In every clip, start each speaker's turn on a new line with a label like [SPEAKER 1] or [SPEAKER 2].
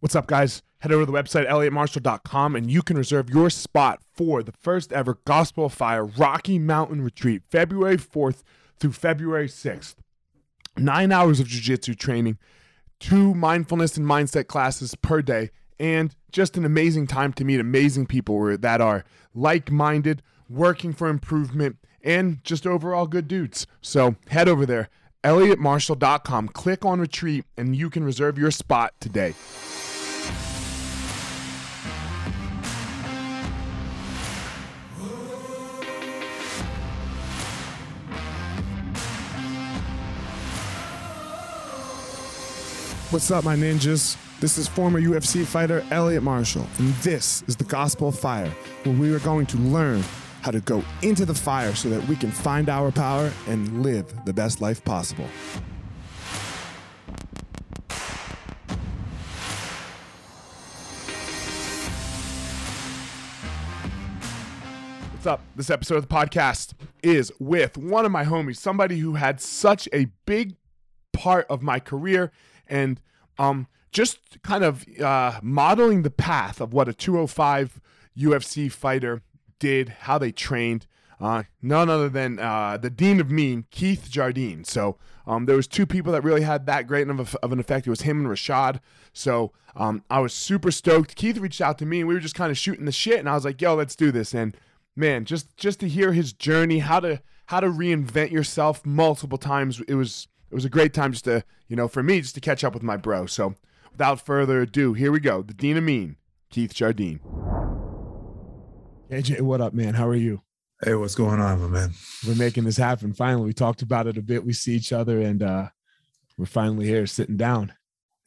[SPEAKER 1] What's up, guys? Head over to the website, elliottmarshall.com, and you can reserve your spot for the first ever Gospel of Fire Rocky Mountain Retreat, February 4th through February 6th. Nine hours of jiu-jitsu training, two mindfulness and mindset classes per day, and just an amazing time to meet amazing people that are like-minded, working for improvement, and just overall good dudes. So head over there, elliottmarshall.com, click on retreat, and you can reserve your spot today. What's up, my ninjas? This is former UFC fighter Elliot Marshall, and this is the Gospel of Fire, where we are going to learn how to go into the fire so that we can find our power and live the best life possible. What's up? This episode of the podcast is with one of my homies, somebody who had such a big part of my career and um, just kind of uh, modeling the path of what a 205 UFC fighter did, how they trained. Uh, none other than uh, the Dean of Mean, Keith Jardine. So um, there was two people that really had that great of, a, of an effect. It was him and Rashad. So um, I was super stoked. Keith reached out to me, and we were just kind of shooting the shit. And I was like, "Yo, let's do this." And man, just just to hear his journey, how to how to reinvent yourself multiple times, it was it was a great time just to, you know, for me, just to catch up with my bro. So without further ado, here we go. The Dean of Mean, Keith Jardine. AJ, what up, man? How are you?
[SPEAKER 2] Hey, what's going on, my man?
[SPEAKER 1] We're making this happen. Finally, we talked about it a bit. We see each other and uh we're finally here sitting down.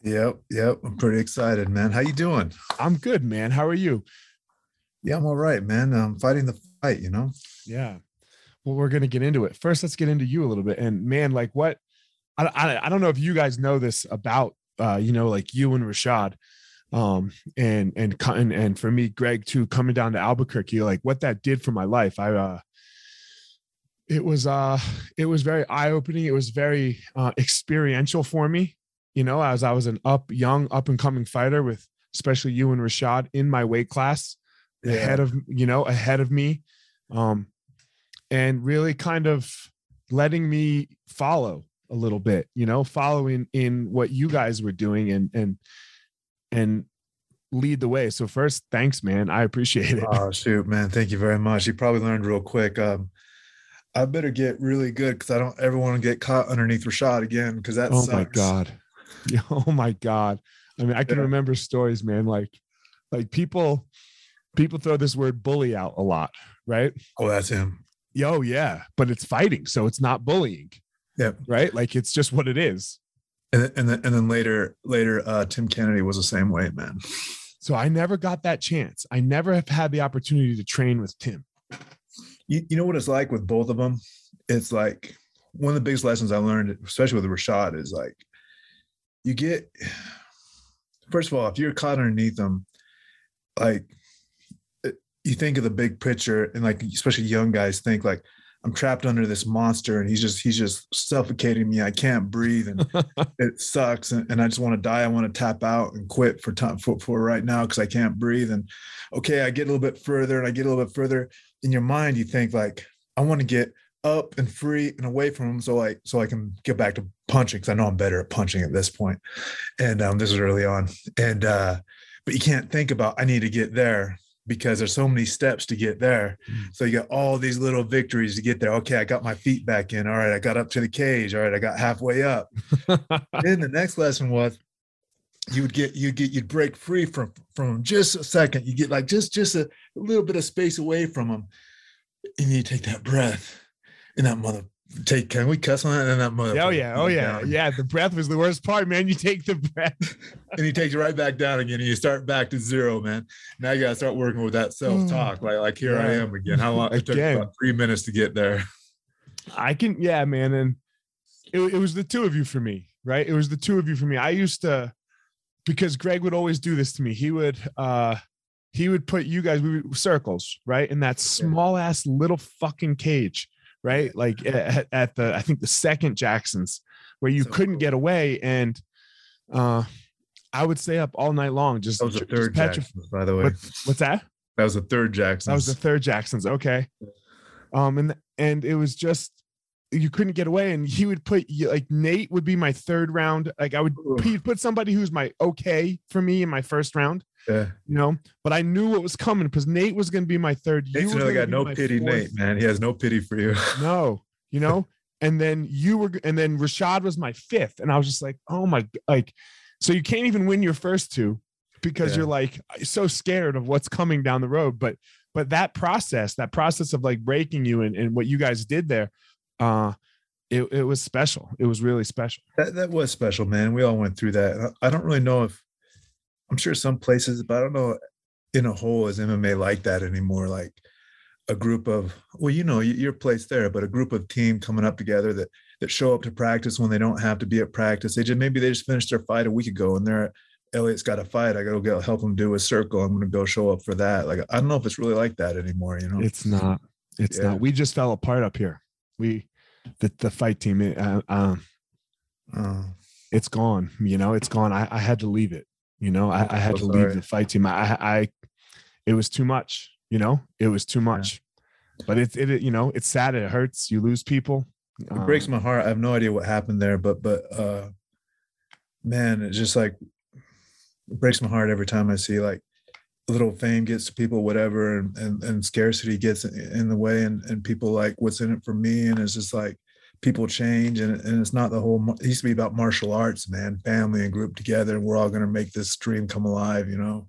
[SPEAKER 2] Yep, yep. I'm pretty excited, man. How you doing?
[SPEAKER 1] I'm good, man. How are you?
[SPEAKER 2] Yeah, I'm all right, man. I'm fighting the fight, you know?
[SPEAKER 1] Yeah. Well, we're gonna get into it. First, let's get into you a little bit. And man, like what I, I, I don't know if you guys know this about uh, you know like you and Rashad um and and and and for me Greg too coming down to Albuquerque like what that did for my life I uh it was uh it was very eye-opening it was very uh experiential for me you know as I was an up young up and coming fighter with especially you and Rashad in my weight class yeah. ahead of you know ahead of me um and really kind of letting me follow a little bit you know following in what you guys were doing and and and lead the way. So first thanks man. I appreciate it.
[SPEAKER 2] Oh shoot man. Thank you very much. You probably learned real quick um i better get really good because i don't ever want to get caught underneath rashad again because that
[SPEAKER 1] oh
[SPEAKER 2] sucks.
[SPEAKER 1] my god oh my god. I mean i can yeah. remember stories man like like people people throw this word bully out a lot right?
[SPEAKER 2] Oh that's him.
[SPEAKER 1] Yo yeah but it's fighting so it's not bullying
[SPEAKER 2] yeah.
[SPEAKER 1] Right. Like it's just what it is.
[SPEAKER 2] And then, and then, and then later, later, uh, Tim Kennedy was the same way, man.
[SPEAKER 1] So I never got that chance. I never have had the opportunity to train with Tim.
[SPEAKER 2] You, you know what it's like with both of them? It's like one of the biggest lessons I learned, especially with Rashad, is like you get, first of all, if you're caught underneath them, like you think of the big picture and like, especially young guys think like, I'm trapped under this monster and he's just he's just suffocating me. I can't breathe and it sucks and, and, I just want to die. I want to tap out and quit for time for, for right now because I can't breathe. And okay, I get a little bit further and I get a little bit further. In your mind, you think like I want to get up and free and away from him so I so I can get back to punching because I know I'm better at punching at this point. And um, this is early on. And uh, but you can't think about I need to get there because there's so many steps to get there. Mm. So you got all these little victories to get there. Okay, I got my feet back in. All right, I got up to the cage. All right, I got halfway up. then the next lesson was you would get you get you'd break free from from just a second. You get like just just a, a little bit of space away from them, and you take that breath, and that mother take can we cuss on that? And that mother
[SPEAKER 1] oh yeah. Oh yeah. down. yeah the breath was the worst part man. You take the breath.
[SPEAKER 2] And he takes you right back down again and you start back to zero man. Now you gotta start working with that self-talk. Mm. like like here yeah. i am again. How long? It took about three minutes to get there.
[SPEAKER 1] I can yeah man and it, it was the two of you for me right? It was the two of you for me. I used to because greg would always do this to me. He would uh he would put you guys we would, circles right in that small ass little fucking cage right? Like at, at, the I think the second Jacksons where you so couldn't cool. get away and uh I would stay up all night long. Just
[SPEAKER 2] That was the third Jackson's, by the way.
[SPEAKER 1] What, what's that?
[SPEAKER 2] That was the third Jackson's.
[SPEAKER 1] That was the third Jackson's. Okay. Um, and and it was just you couldn't get away. And he would put you like Nate would be my third round. Like I would he'd put somebody who's my okay for me in my first round,
[SPEAKER 2] yeah.
[SPEAKER 1] you know. But I knew what was coming because Nate was gonna be my third.
[SPEAKER 2] Nate's really got no pity,
[SPEAKER 1] fourth.
[SPEAKER 2] Nate, man. He has no pity for you.
[SPEAKER 1] No, you know. And then you were, and then Rashad was my fifth, and I was just like, oh my, like, so you can't even win your first two because
[SPEAKER 2] Yeah.
[SPEAKER 1] you're like so scared of what's coming down the road. But, but that process, that process of like breaking you and, and what you guys did there, uh, it, it was special. It was really special.
[SPEAKER 2] That that was special, man. We all went through that. I don't really know if I'm sure some places, but I don't know in a whole is MMA like that anymore. Like a group of well, you know, your place there, but a group of team coming up together that that show up to practice when they don't have to be at practice. They just maybe they just finished their fight a week ago and they're Elliot's got a fight. I gotta go help him do a circle. I'm gonna go show up for that. Like I don't know if it's really like that anymore. You know,
[SPEAKER 1] It's not, it's
[SPEAKER 2] Yeah.
[SPEAKER 1] not, we just fell apart up here. We, the, the fight team, it, uh, um,
[SPEAKER 2] Uh,
[SPEAKER 1] it's gone. You know, it's gone. I, I had to leave it. You know, I, I had
[SPEAKER 2] so
[SPEAKER 1] to leave
[SPEAKER 2] sorry.
[SPEAKER 1] the fight team. I, I, it was too much. You know, it was too much. But it's it, it, you know, it's sad. It hurts. You lose people.
[SPEAKER 2] it breaks
[SPEAKER 1] Um,
[SPEAKER 2] my heart. I have no idea what happened there, but but uh man, it's just like it breaks my heart every time I see like little fame gets to people, whatever, and and, and scarcity gets in, in the way, and and people like what's in it for me, and it's just like people change, and and it's not the whole. It used to be about martial arts, man, family and group together, and we're all gonna make this dream come alive, you know.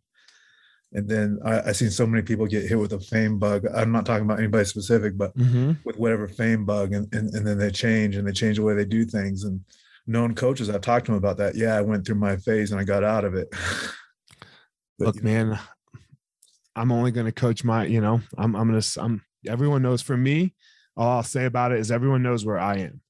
[SPEAKER 2] And then I, I seen so many people get hit with a fame bug. I'm not talking about anybody specific, but
[SPEAKER 1] mhm.
[SPEAKER 2] with whatever fame bug and, and and then they change and they change the way they do things and known coaches i've talked to them about that yeah i went through my phase and i got out of it But,
[SPEAKER 1] Look,
[SPEAKER 2] you know,
[SPEAKER 1] man, I'm only going to coach my. You know, I'm I'm gonna. I'm. Everyone knows. For me, all I'll say about it is everyone knows where I am.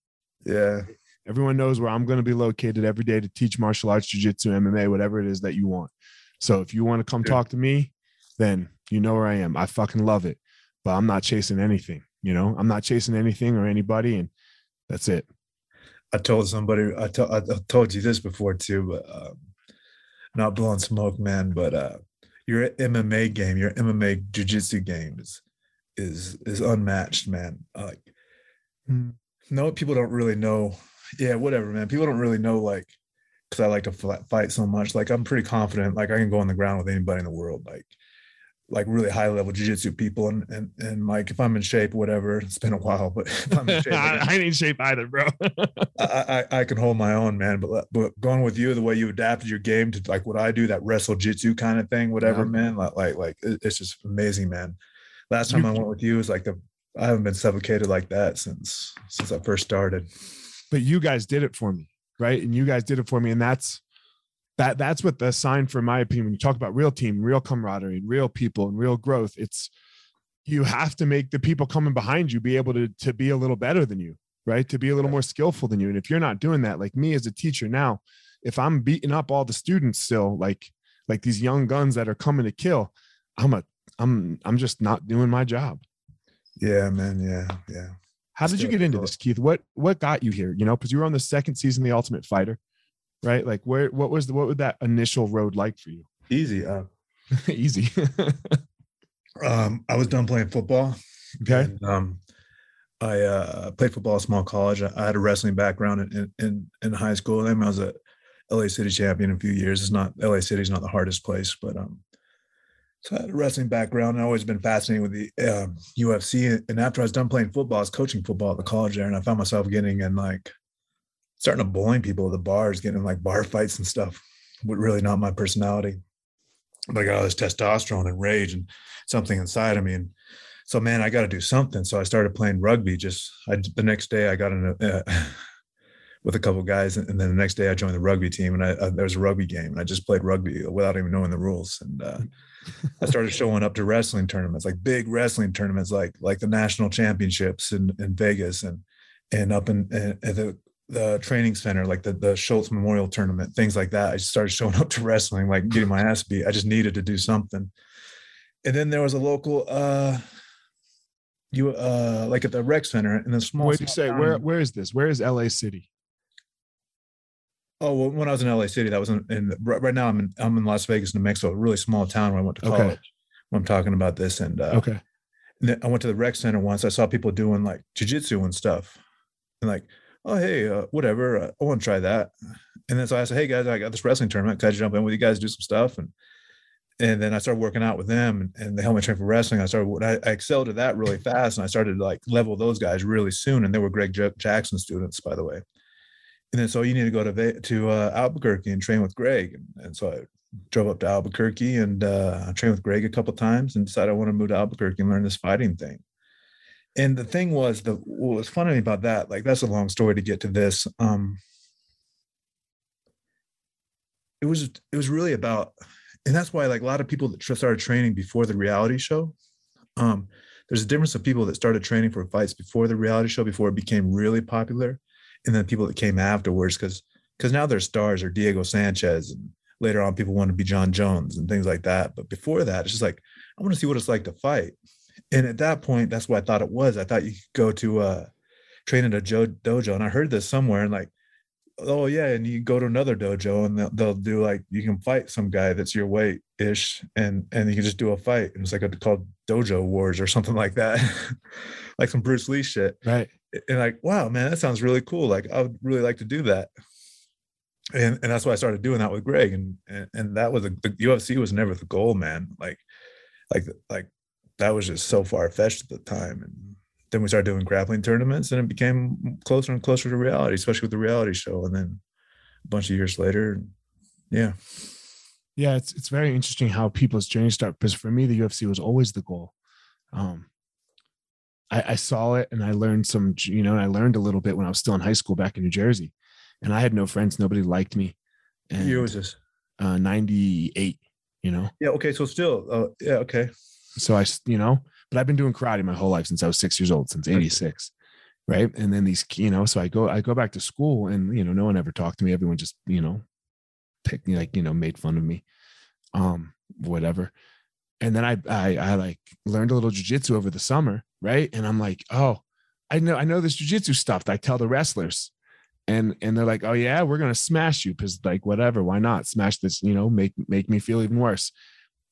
[SPEAKER 2] yeah
[SPEAKER 1] Everyone knows where I'm going to be located every day to teach martial arts, jujitsu, MMA, whatever it is that you want. So if you want to come
[SPEAKER 2] Dude.
[SPEAKER 1] talk to me, then you know where I am. I fucking love it, but I'm not chasing anything. You know, I'm not chasing anything or anybody, and that's it.
[SPEAKER 2] i told somebody i, to, I told you this before too but um, not blowing smoke man but uh your mma game your mma jiu-jitsu game is is is unmatched man like
[SPEAKER 1] Mm.
[SPEAKER 2] no people don't really know yeah whatever man people don't really know like because i like to fight so much like i'm pretty confident like i can go on the ground with anybody in the world like like really high level jiu-jitsu people and and and like if i'm in shape whatever it's been a while but if i'm in shape I,
[SPEAKER 1] I ain't in shape either, bro.
[SPEAKER 2] I, I i can hold my own man but but going with you the way you adapted your game to like what i do that wrestle jitsu kind of thing whatever
[SPEAKER 1] Yeah.
[SPEAKER 2] man like like like it's just amazing man last time
[SPEAKER 1] You-
[SPEAKER 2] i went with you was like the i haven't been suffocated like that since since i first started.
[SPEAKER 1] But you guys did it for me right? And you guys did it for me and that's that that's what the sign for my opinion when you talk about real team real camaraderie and real people and real growth it's you have to make the people coming behind you be able to to be a little better than you right? To be a little more skillful than you. And if you're not doing that like me as a teacher now if i'm beating up all the students still like like these young guns that are coming to kill i'm a i'm i'm just not doing my job
[SPEAKER 2] yeah man yeah yeah
[SPEAKER 1] how did you get into this, Keith? What what got you here? You know, because you were on the second season, of The Ultimate Fighter, right? Like, where what was the, what would that initial road like for you?
[SPEAKER 2] easy uh,
[SPEAKER 1] Easy.
[SPEAKER 2] um i was done playing football
[SPEAKER 1] okay.
[SPEAKER 2] And, um, I uh, played football at small college. I, I had a wrestling background in, in in high school. I, I was a LA City champion in a few years. It's not LA City is not the hardest place, but um, so I had a wrestling background. I've always been fascinated with the um, UFC. And after I was done playing football, I was coaching football at the college there, and I found myself getting in like starting to bullying people at the bars, getting in like bar fights and stuff. But really not my personality. But I got all this testosterone and rage and something inside of me, and so man, I got to do something. So I started playing rugby. Just I, the next day, I got in a, uh, with a couple guys, and then the next day I joined the rugby team, and I, uh, there was a rugby game, and I just played rugby without even knowing the rules. And uh, I started showing up to wrestling tournaments, like big wrestling tournaments, like like the national championships in, in Vegas, and and up in, in at the the training center, like the the Schultz Memorial Tournament, things like that. I just started showing up to wrestling, like getting my ass beat. I just needed to do something. And then there was a local uh you uh like at the rec center in the small
[SPEAKER 1] What do you say?
[SPEAKER 2] town.
[SPEAKER 1] Where where is this? Where is LA City?
[SPEAKER 2] Oh, well, when I was in LA City, that was in, in right now. I'm in I'm in Las Vegas, New Mexico, a really small town where I went to
[SPEAKER 1] Okay.
[SPEAKER 2] college. When I'm talking about this, and uh,
[SPEAKER 1] Okay.
[SPEAKER 2] and I went to the rec center once. I saw people doing like jujitsu and stuff, and like, oh hey, uh, whatever, uh, I want to try that. And then so I said, hey guys, I got this wrestling tournament. Can I jump in with you guys, do some stuff? And and then I started working out with them, and, and they helped me train for wrestling. I started, I, I excelled at that really fast, and I started to like level those guys really soon. And they were Greg Ja- Jackson students, by the way. And then so you need to go to to uh, Albuquerque and train with Greg, and, and so I drove up to Albuquerque and uh, trained with Greg a couple times and decided I want to move to Albuquerque and learn this fighting thing. And the thing was, the what was funny about that, like that's a long story to get to this. Um, it was it was really about, and that's why like a lot of people that started training before the reality show. Um, there's a difference of people that started training for fights before the reality show, before it became really popular, and then people that came afterwards, because because now their stars are Diego Sanchez and later on people want to be Jon Jones and things like that. But before that, it's just like, I want to see what it's like to fight. And at that point, that's what I thought it was. I thought you could go to uh train at a jo- dojo. And I heard this somewhere and like, oh yeah, and you go to another dojo and they'll, they'll do like you can fight some guy that's your weight ish and and you can just do a fight. And it's like a, called dojo wars or something like that. like some Bruce Lee shit
[SPEAKER 1] Right.
[SPEAKER 2] And like wow man that sounds really cool like i would really like to do that and and that's why i started doing that with greg and and, and that was a, the ufc was never the goal man like like like that was just so far-fetched at the time and then we started doing grappling tournaments and it became closer and closer to reality especially with the reality show and then a bunch of years later yeah
[SPEAKER 1] Yeah, it's it's very interesting how people's journey start. Because for me, the UFC was always the goal. Um, I, I saw it and I learned some, you know, and I learned a little bit when I was still in high school back in New Jersey, and I had no friends. Nobody liked me. And
[SPEAKER 2] year was this
[SPEAKER 1] uh, '98, you know.
[SPEAKER 2] yeah okay so still uh, yeah okay
[SPEAKER 1] So I, you know, but I've been doing karate my whole life since I was six years old, since '86, right? And then these, you know, so I go, I go back to school, and you know, no one ever talked to me. Everyone just, you know, picked me, like, you know, made fun of me, um, whatever. And then I, I, I like learned a little jujitsu over the summer, right? And I'm like, oh, I know, I know this jujitsu stuff. that I tell the wrestlers, and and they're like, oh yeah, we're gonna smash you because like whatever, why not smash this? You know, make make me feel even worse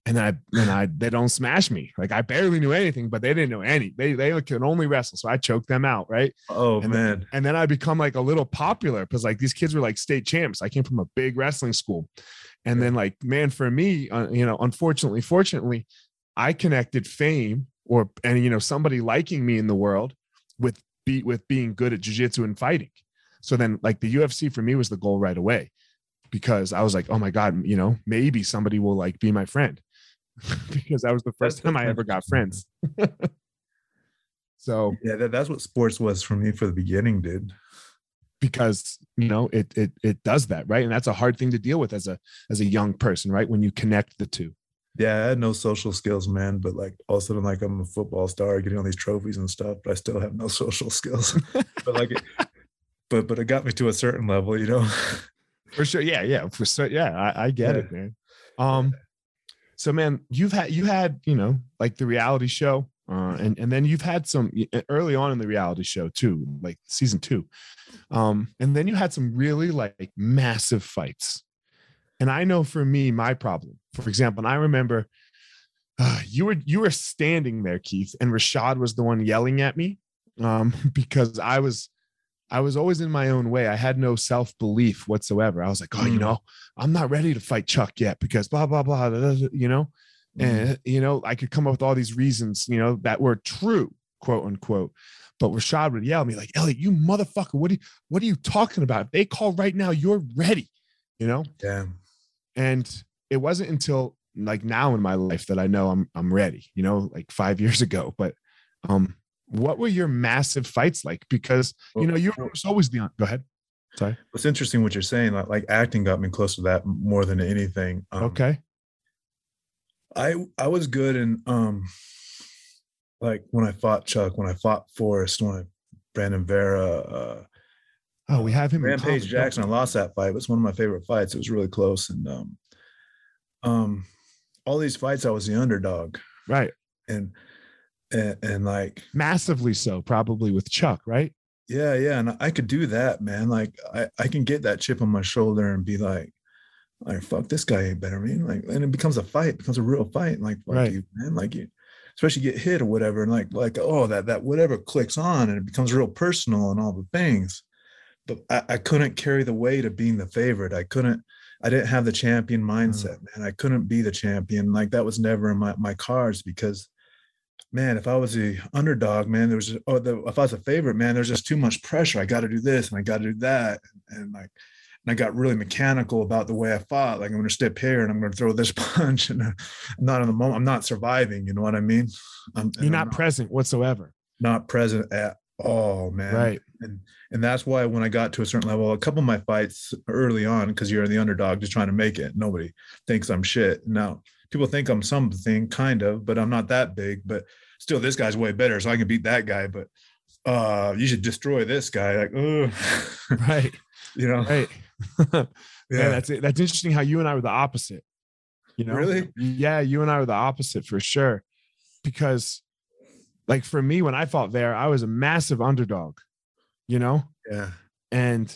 [SPEAKER 1] and I and I they don't smash me. Like I barely knew anything, but they didn't know any. They they could only wrestle, so I choked them out, right?
[SPEAKER 2] oh
[SPEAKER 1] And
[SPEAKER 2] man
[SPEAKER 1] And then I become like a little popular because like these kids were like state champs. I came from a big wrestling school, and then like man, for me, uh, you know, unfortunately, fortunately, I connected fame or and you know somebody liking me in the world with be with being good at jujitsu and fighting. So then like the UFC for me was the goal right away because I was like, oh my god, you know, maybe somebody will like be my friend because that was the first time I ever got friends. so
[SPEAKER 2] yeah that, that's what sports was for me for the beginning dude
[SPEAKER 1] because you know it it it does that right and that's a hard thing to deal with as a as a young person right when you connect the two
[SPEAKER 2] Yeah, I had no social skills, man. But like all of a sudden, like I'm a football star, getting all these trophies and stuff, but I still have no social skills. but like, it, but but it got me to a certain level, you know.
[SPEAKER 1] for sure yeah yeah for sure yeah i, I get
[SPEAKER 2] Yeah.
[SPEAKER 1] it man um so man you've had you had you know like the reality show uh and and then you've had some early on in the reality show too like season two um and then you had some really like massive fights and i know for me my problem for example and i remember uh, you were you were standing there keith and rashad was the one yelling at me um because i was I was always in my own way. I had no self belief whatsoever. I was like, oh, you
[SPEAKER 2] Mm.
[SPEAKER 1] know, I'm not ready to fight Chuck yet because blah, blah, blah, you know, and, you know, I could come up with all these reasons, you know, that were true, quote unquote. But Rashad would yell at me like, Elliot, you motherfucker, what are you, what are you talking about? If they call right now, you're ready, you know?
[SPEAKER 2] Yeah.
[SPEAKER 1] And it wasn't until like now in my life that I know I'm I'm ready, you know, like five years ago. But um, what were your massive fights like? Because you know, you were always the go ahead. Sorry.
[SPEAKER 2] It's interesting what you're saying. Like, like acting got me close to that more than anything. Um,
[SPEAKER 1] Okay.
[SPEAKER 2] I I was good in um, like when I fought Chuck, when I fought Forrest, when I Brandon Vera, uh,
[SPEAKER 1] Oh, we have him.
[SPEAKER 2] Rampage Jackson. I lost that fight. It was one of my favorite fights. It was really close, and um, um, all these fights I was the underdog,
[SPEAKER 1] Right.
[SPEAKER 2] and and, and like
[SPEAKER 1] Massively so, probably with Chuck, right?
[SPEAKER 2] Yeah, yeah. And I could do that, man. Like I, I can get that chip on my shoulder and be like, like, fuck, this guy ain't better me. Like, and it becomes a fight, becomes a real fight. Like, fuck
[SPEAKER 1] Right.
[SPEAKER 2] you, man. Like you especially get hit or whatever. And like, like, oh, that that whatever clicks on and it becomes real personal and all the things. But I, I couldn't carry the weight of being the favorite. I couldn't, I didn't have the champion mm. mindset, man. I couldn't be the champion. Like that was never in my, my cards because man, if I was the underdog, man, there was oh, the, if I was a favorite, man, there's just too much pressure. I got to do this and I got to do that, and, and like, and I got really mechanical about the way I fought. Like I'm going to step here and I'm going to throw this punch, and I'm not in the moment. I'm not surviving. You know what I mean? I'm,
[SPEAKER 1] You're not
[SPEAKER 2] I'm
[SPEAKER 1] present whatsoever.
[SPEAKER 2] not present at all, man.
[SPEAKER 1] Right.
[SPEAKER 2] And and that's why when I got to a certain level, a couple of my fights early on, because you're the underdog, just trying to make it. Nobody thinks I'm shit. Now people think I'm something, kind of, but I'm not that big. But still, this guy's way better, so I can beat that guy. But uh, you should destroy this guy. Like, oh,
[SPEAKER 1] Right.
[SPEAKER 2] You know,
[SPEAKER 1] Right. yeah,
[SPEAKER 2] yeah,
[SPEAKER 1] that's it. That's interesting how you and I were the opposite. You know?
[SPEAKER 2] Really?
[SPEAKER 1] Yeah, you and I were the opposite for sure. Because like for me, when I fought there, I was a massive underdog, you know?
[SPEAKER 2] yeah,
[SPEAKER 1] And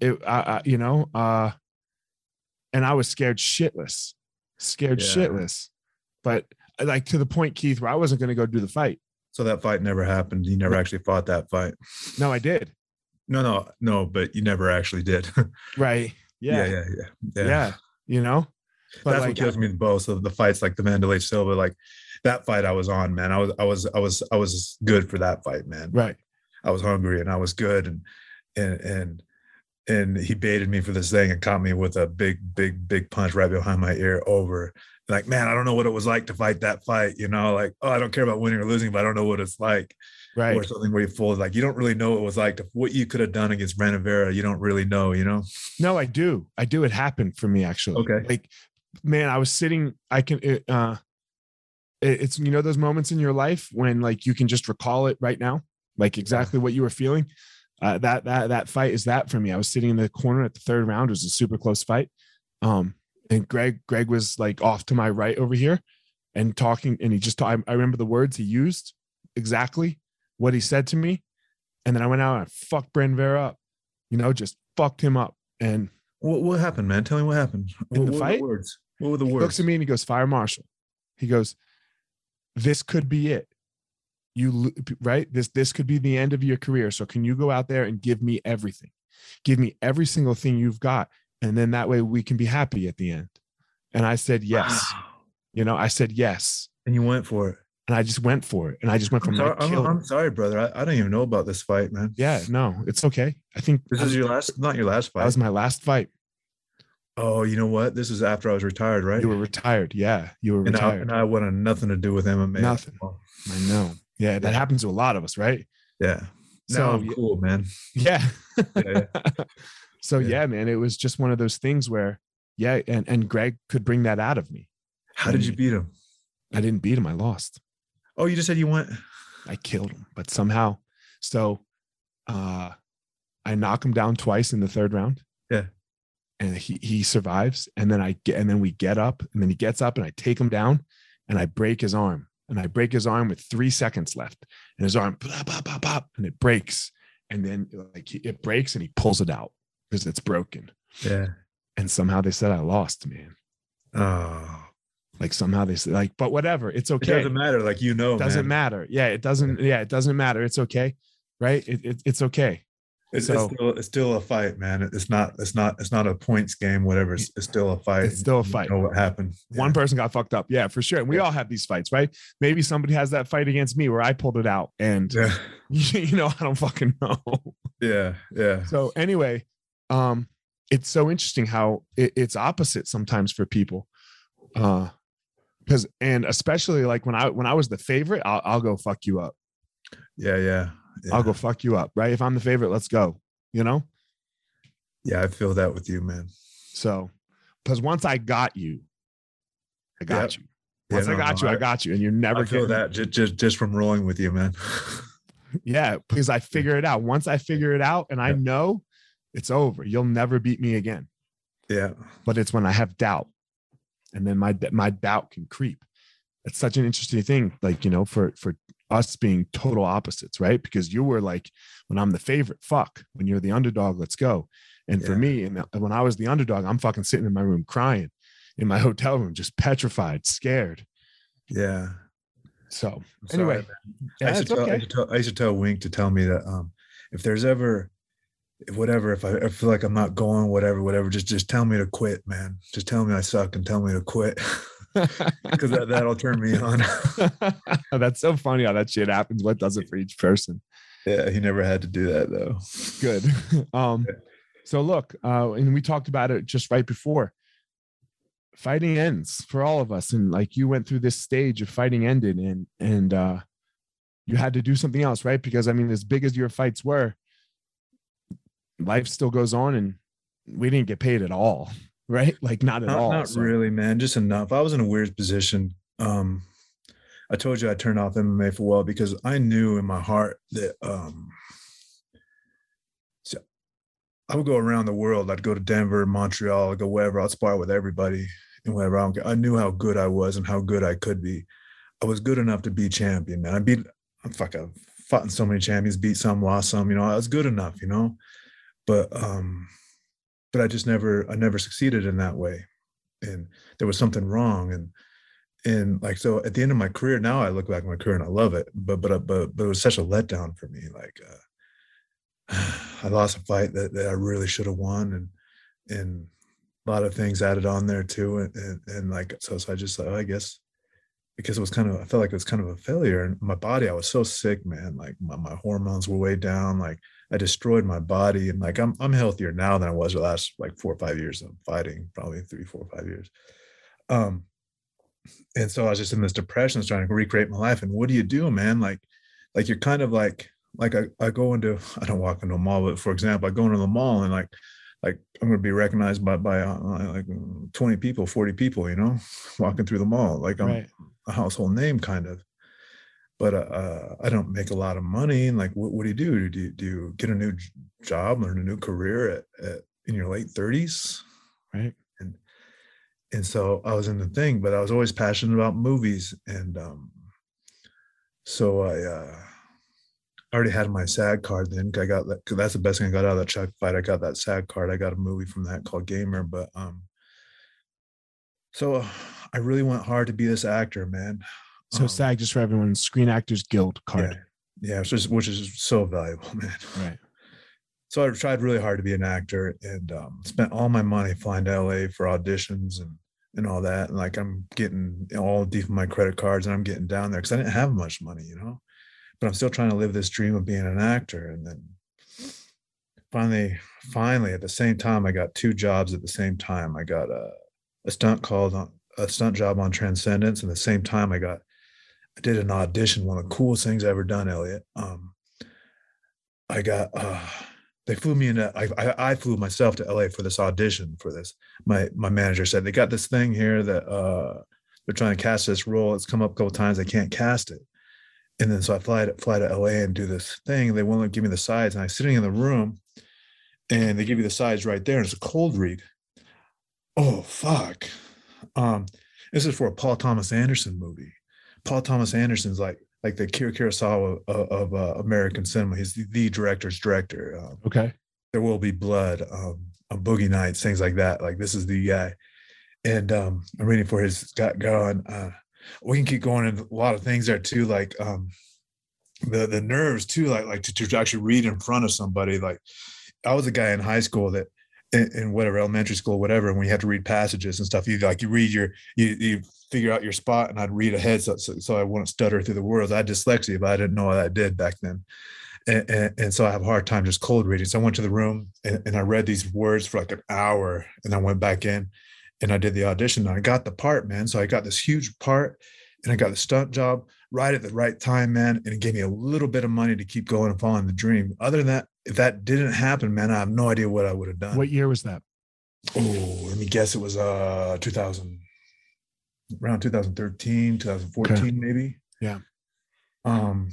[SPEAKER 1] it I, I you know, uh and I was scared shitless. Scared
[SPEAKER 2] Yeah.
[SPEAKER 1] shitless. But like to the point, Keith, where I wasn't gonna go do the fight.
[SPEAKER 2] So that fight never happened. You never actually fought that fight.
[SPEAKER 1] No, I did.
[SPEAKER 2] No, no, no. But you never actually did.
[SPEAKER 1] Right.
[SPEAKER 2] yeah,
[SPEAKER 1] Yeah.
[SPEAKER 2] yeah, yeah,
[SPEAKER 1] Yeah. You know? But
[SPEAKER 2] that's
[SPEAKER 1] like,
[SPEAKER 2] what kills me the most of the fights like the Wanderlei Silva like that fight I was on man I was I was I was I was good for that fight man
[SPEAKER 1] right.
[SPEAKER 2] I was hungry and I was good and and and and he baited me for this thing and caught me with a big big big punch right behind my ear over like man I don't know what it was like to fight that fight you know like oh I don't care about winning or losing but I don't know what it's like
[SPEAKER 1] Right.
[SPEAKER 2] or something where you fold like you don't really know what it was like to what you could have done against Brandon Vera you don't really know you know
[SPEAKER 1] No, I do. I do. It happened for me actually.
[SPEAKER 2] Okay.
[SPEAKER 1] Like, man, I was sitting. I can. It, uh, it- it's you know those moments in your life when like you can just recall it right now, like exactly what you were feeling. Uh, that that that fight is that for me. I was sitting in the corner at the third round. It was a super close fight. Um, and Greg Greg was like off to my right over here, and talking. And he just. I, I remember the words he used exactly what he said to me, and then I went out and I fucked Brandon Vera up. You know, just fucked him up. And
[SPEAKER 2] what what happened man tell me what happened
[SPEAKER 1] In
[SPEAKER 2] what,
[SPEAKER 1] the
[SPEAKER 2] what were
[SPEAKER 1] fight?
[SPEAKER 2] words what were the
[SPEAKER 1] he
[SPEAKER 2] words
[SPEAKER 1] looks at me and he goes, "Fire Marshal." He goes, "This could be it. You right? This this could be the end of your career. So can you go out there and give me everything? Give me every single thing you've got, and then that way we can be happy at the end." And I said, "Yes."
[SPEAKER 2] Wow.
[SPEAKER 1] You know, I said yes,
[SPEAKER 2] And you went for it.
[SPEAKER 1] and I just went for it, and I just went
[SPEAKER 2] I'm
[SPEAKER 1] from
[SPEAKER 2] sorry, I'm. I'm sorry, brother. I, I don't even know about this fight, man.
[SPEAKER 1] yeah, no, it's okay. I think
[SPEAKER 2] This is your last, not your last fight that
[SPEAKER 1] was my last fight.
[SPEAKER 2] oh, you know what? This is after I was retired, right?
[SPEAKER 1] You were retired. Yeah, you were
[SPEAKER 2] and, I,
[SPEAKER 1] retired.
[SPEAKER 2] and I wanted nothing to do with MMA.
[SPEAKER 1] Nothing. I know. Yeah, that
[SPEAKER 2] Yeah.
[SPEAKER 1] happens to a lot of us, right?
[SPEAKER 2] Yeah.
[SPEAKER 1] So,
[SPEAKER 2] now I'm cool, man.
[SPEAKER 1] Yeah.
[SPEAKER 2] Yeah,
[SPEAKER 1] so
[SPEAKER 2] Yeah.
[SPEAKER 1] yeah. man, it was just one of those things where, yeah, and and Greg could bring that out of me.
[SPEAKER 2] How did you beat him?
[SPEAKER 1] I didn't beat him. I lost.
[SPEAKER 2] Oh, you just said you went.
[SPEAKER 1] I killed him, but somehow, so, uh, I knock him down twice in the third round.
[SPEAKER 2] Yeah.
[SPEAKER 1] And he he survives, and then I get and then we get up, and then he gets up, and I take him down, and I break his arm, and I break his arm with three seconds left, and his arm pop pop pop pop, and it breaks, and then like it breaks, and he pulls it out because it's broken,
[SPEAKER 2] Yeah.
[SPEAKER 1] and somehow they said I lost, man.
[SPEAKER 2] Oh,
[SPEAKER 1] Like somehow they said like, but whatever, it's okay.
[SPEAKER 2] it doesn't matter. Like you know, it
[SPEAKER 1] doesn't
[SPEAKER 2] man.
[SPEAKER 1] matter. Yeah, it doesn't. Yeah, it doesn't matter. It's okay, right? It, it, it's okay.
[SPEAKER 2] It's,
[SPEAKER 1] So-
[SPEAKER 2] it's still it's still a fight, man. It's not it's not it's not a points game. Whatever. It's, it's still a fight.
[SPEAKER 1] It's still a
[SPEAKER 2] You
[SPEAKER 1] fight.
[SPEAKER 2] know what happened?
[SPEAKER 1] One person got fucked up. Yeah, for sure. And we
[SPEAKER 2] Yeah.
[SPEAKER 1] all have these fights, right? Maybe somebody has that fight against me where I pulled it out, and
[SPEAKER 2] Yeah.
[SPEAKER 1] you know I don't fucking know.
[SPEAKER 2] Yeah. Yeah.
[SPEAKER 1] So anyway, um, it's so interesting how it, it's opposite sometimes for people, uh, because and especially like when I when I was the favorite, I'll, I'll go fuck you up.
[SPEAKER 2] Yeah. Yeah. Yeah.
[SPEAKER 1] I'll go fuck you up, right? If I'm the favorite, let's go. You know.
[SPEAKER 2] Yeah. I feel that with you, man.
[SPEAKER 1] So, because once I got you, I got
[SPEAKER 2] Yep.
[SPEAKER 1] you.
[SPEAKER 2] Yeah,
[SPEAKER 1] Once I got
[SPEAKER 2] no,
[SPEAKER 1] you, I, got you, and you're never
[SPEAKER 2] I feel that just, just just from rolling with you, man.
[SPEAKER 1] Yeah, because I figure it out. Once I figure it out, and I
[SPEAKER 2] Yeah.
[SPEAKER 1] know it's over. You'll never beat me again.
[SPEAKER 2] yeah.
[SPEAKER 1] But it's when I have doubt, and then my my doubt can creep. It's such an interesting thing. Like you know, for for us being total opposites, right? Because you were like, when I'm the favorite, fuck. When you're the underdog, let's go. And for me, and when I was the underdog, I'm fucking sitting in my room crying in my hotel room, just petrified, scared.
[SPEAKER 2] Yeah.
[SPEAKER 1] So
[SPEAKER 2] sorry,
[SPEAKER 1] anyway, yeah,
[SPEAKER 2] I, used tell, I, used tell, I used to tell Wink to tell me that um, if there's ever, whatever, if I, I feel like I'm not going, whatever, whatever, just just tell me to quit, man. Just tell me I suck and tell me to quit because that, that'll turn me on.
[SPEAKER 1] That's so funny how that shit happens. What does it for each person?
[SPEAKER 2] yeah, he never had to do that though.
[SPEAKER 1] Good. Um, so look, uh, and we talked about it just right before. Fighting ends for all of us, and like you went through this stage of fighting ended, and and uh, you had to do something else, right? Because I mean, as big as your fights were, life still goes on, and we didn't get paid at all, right? Like not at
[SPEAKER 2] Not,
[SPEAKER 1] all.
[SPEAKER 2] not
[SPEAKER 1] so-
[SPEAKER 2] really, man. Just enough. I was in a weird position. Um, I told you I turned off MMA for a while because I knew in my heart that um, so I would go around the world. I'd go to Denver, Montreal, I'd go wherever. I'd spar with everybody and whatever. I. I knew how good I was and how good I could be. I was good enough to be champion, man. I beat. Fuck, I've fought in so many champions, beat some, lost some. You know, I was good enough. You know, but um, but I just never, I never succeeded in that way, and there was something wrong. And and like so, at the end of my career, now I look back at my career and I love it. But but uh, but but it was such a letdown for me. Like uh, I lost a fight that, that I really should have won, and and a lot of things added on there too. And and, and like so, so I just uh, I guess because it was kind of I felt like it was kind of a failure. And my body, I was so sick, man. Like my, my hormones were way down. Like I destroyed my body. And like I'm I'm healthier now than I was the last like four or five years of fighting, probably three, four, five years. Um and so I was just in this depression, trying to recreate my life. And what do you do, man? Like, like you're kind of like, like I, I go into, I don't walk into a mall, but for example, I go into the mall and like, like I'm going to be recognized by by uh, like 20 people, 40 people, you know, walking through the mall. Like I'm
[SPEAKER 1] Right.
[SPEAKER 2] a household name, kind of. But uh, uh, I don't make a lot of money. And like, what, what do you do? Do you, do you get a new job, learn a new career at, at in your late 30s?
[SPEAKER 1] Right.
[SPEAKER 2] And and so I was in the thing, but I was always passionate about movies, and um, so I uh, already had my SAG card. Then I got that. 'cause that's the best thing I got out of that Chuck fight. I got that SAG card. I got a movie from that called Gamer. But um, so I really went hard to be this actor, man.
[SPEAKER 1] So
[SPEAKER 2] Um,
[SPEAKER 1] SAG, just for everyone, Screen Actors Guild card.
[SPEAKER 2] Yeah, yeah, which is which is so valuable, man.
[SPEAKER 1] Right.
[SPEAKER 2] so I tried really hard to be an actor and um, spent all my money flying to LA for auditions and and all that. And like I'm getting all deep in my credit cards and I'm getting down there because I didn't have much money, you know. But I'm still trying to live this dream of being an actor. And then finally, finally, at the same time, I got two jobs at the same time. I got a, a stunt called on a stunt job on Transcendence, and at the same time, I got I did an audition, one of the coolest things I ever done, Elliot. Um, I got uh, they flew me in. I, flew myself to LA for this audition for this. My my manager said they got this thing here that uh they're trying to cast this role. It's come up a couple times. They can't cast it. And then so I fly to fly to LA and do this thing. They won't give me the sides. And I'm sitting in the room and they give you the sides right there. And it's a cold read. Oh fuck. Um, this is for a Paul Thomas Anderson movie. Paul Thomas Anderson's like like the Akira Kurosawa of, of uh, American cinema. He's the, the director's director. Um,
[SPEAKER 1] Okay.
[SPEAKER 2] there will be blood um on boogie nights things like that like this is the guy and um i'm reading for his got going uh we can keep going into a lot of things there too like um the the nerves too like like to, to actually read in front of somebody like i was a guy in high school that in, in whatever elementary school whatever and you had to read passages and stuff you like you read your you, you figure out your spot and i'd read ahead so, so, so i wouldn't stutter through the words i had dyslexia but i didn't know what i did back then and, and, and so I have a hard time just cold reading. So I went to the room and, and I read these words for like an hour and I went back in and I did the audition and I got the part, man. So I got this huge part and I got the stunt job right at the right time, man. And it gave me a little bit of money to keep going and following the dream. Other than that, if that didn't happen, man, I have no idea what I would have done.
[SPEAKER 1] What year was that?
[SPEAKER 2] Oh, let me guess. It was uh 2000, around 2013, 2014, maybe.
[SPEAKER 1] Yeah.
[SPEAKER 2] Um,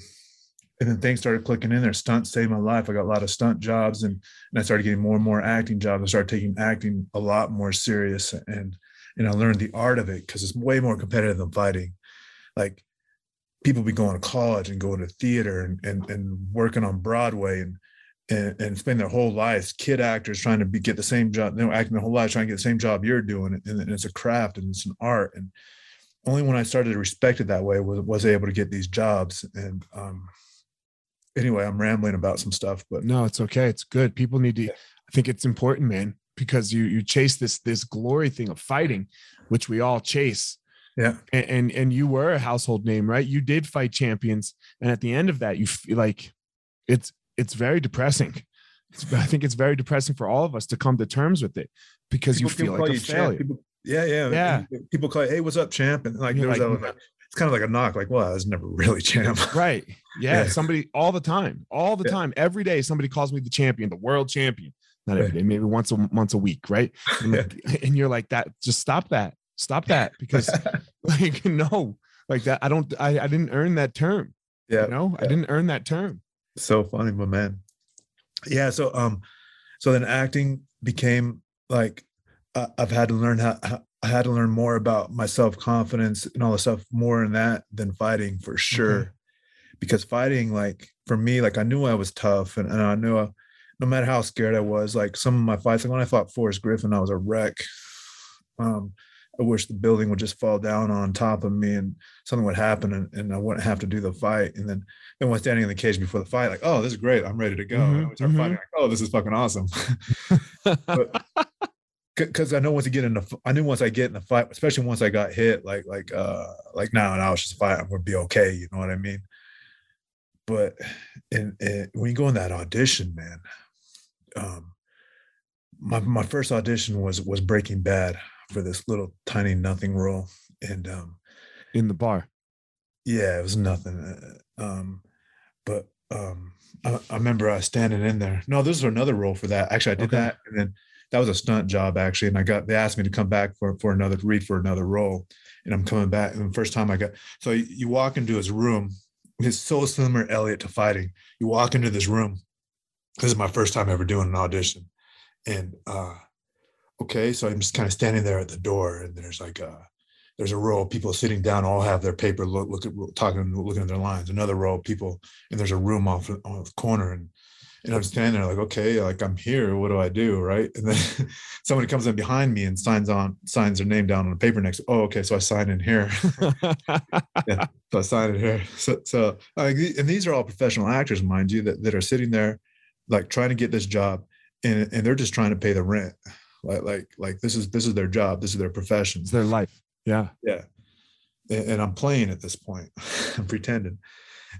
[SPEAKER 2] and then things started clicking in there. Stunt saved my life. I got a lot of stunt jobs, and and I started getting more and more acting jobs. I started taking acting a lot more serious, and and I learned the art of it because it's way more competitive than fighting. Like people be going to college and going to theater and and, and working on Broadway and and, and spend their whole lives kid actors trying to be, get the same job, you know, acting their whole life trying to get the same job you're doing, and, and it's a craft and it's an art. And only when I started to respect it that way was was able to get these jobs. And um, anyway, I'm rambling about some stuff, but
[SPEAKER 1] no, it's okay. It's good. People need to. I think it's important, man, because you you chase this this glory thing of fighting, which we all chase.
[SPEAKER 2] Yeah.
[SPEAKER 1] And, and and you were a household name, right? You did fight champions, and at the end of that, you feel like it's it's very depressing. It's, I think it's very depressing for all of us to come to terms with it because
[SPEAKER 2] people,
[SPEAKER 1] you feel like a failure.
[SPEAKER 2] People, yeah, yeah,
[SPEAKER 1] yeah.
[SPEAKER 2] People call you, "Hey, what's up, champ?" And like, there's like, that, it's kind of like a knock. Like, well, I was never really champ.
[SPEAKER 1] Right. Yeah. yeah. Somebody all the time, all the yeah. time, every day, somebody calls me the champion, the world champion. Not every day, maybe once a once a week, right? And, yeah. and you're like that. Just stop that. Stop that because, like, no, like that. I don't. I I didn't earn that term.
[SPEAKER 2] Yeah.
[SPEAKER 1] You know, I didn't earn that term.
[SPEAKER 2] So funny, my man. Yeah. So um, so then acting became like uh, I've had to learn how, how, I had to learn more about my self confidence and all the stuff more in that than fighting for sure. Okay. Because fighting, like for me, like I knew I was tough and, and I knew I, no matter how scared I was, like some of my fights, like when I fought Forrest Griffin, I was a wreck. Um, I wish the building would just fall down on top of me and something would happen and, and I wouldn't have to do the fight. And then then when standing in the cage before the fight, like, oh, this is great. I'm ready to go. Mm-hmm, and we start mm-hmm. fighting, like, oh, this is fucking awesome. because I know once you get in the, I knew once I get in the fight, especially once I got hit, like like uh like now and I was just fight, I'm gonna be okay. You know what I mean? But and, and when you go in that audition, man, um, my my first audition was was Breaking Bad for this little tiny nothing role, and um,
[SPEAKER 1] in the bar.
[SPEAKER 2] Yeah, it was nothing. Uh, um, but um, I, I remember I standing in there. No, this was another role for that. Actually, I did okay. that, and then that was a stunt job actually. And I got they asked me to come back for for another read for another role, and I'm coming back. And the first time I got so you, you walk into his room. It's so similar, Elliot, to fighting. You walk into this room. This is my first time ever doing an audition, and uh, okay, so I'm just kind of standing there at the door, and there's like a there's a row of people sitting down, all have their paper, look, look at talking, looking at their lines. Another row of people, and there's a room off on the corner, and and I'm standing there like, okay, like I'm here. What do I do, right? And then somebody comes in behind me and signs on, signs their name down on the paper next. Oh, okay, so I sign in here. yeah, so I sign in here. So, so and these are all professional actors, mind you, that that are sitting there, like trying to get this job, and and they're just trying to pay the rent. Like like like this is this is their job. This is their profession.
[SPEAKER 1] It's their life. Yeah.
[SPEAKER 2] Yeah. And, and I'm playing at this point. I'm pretending.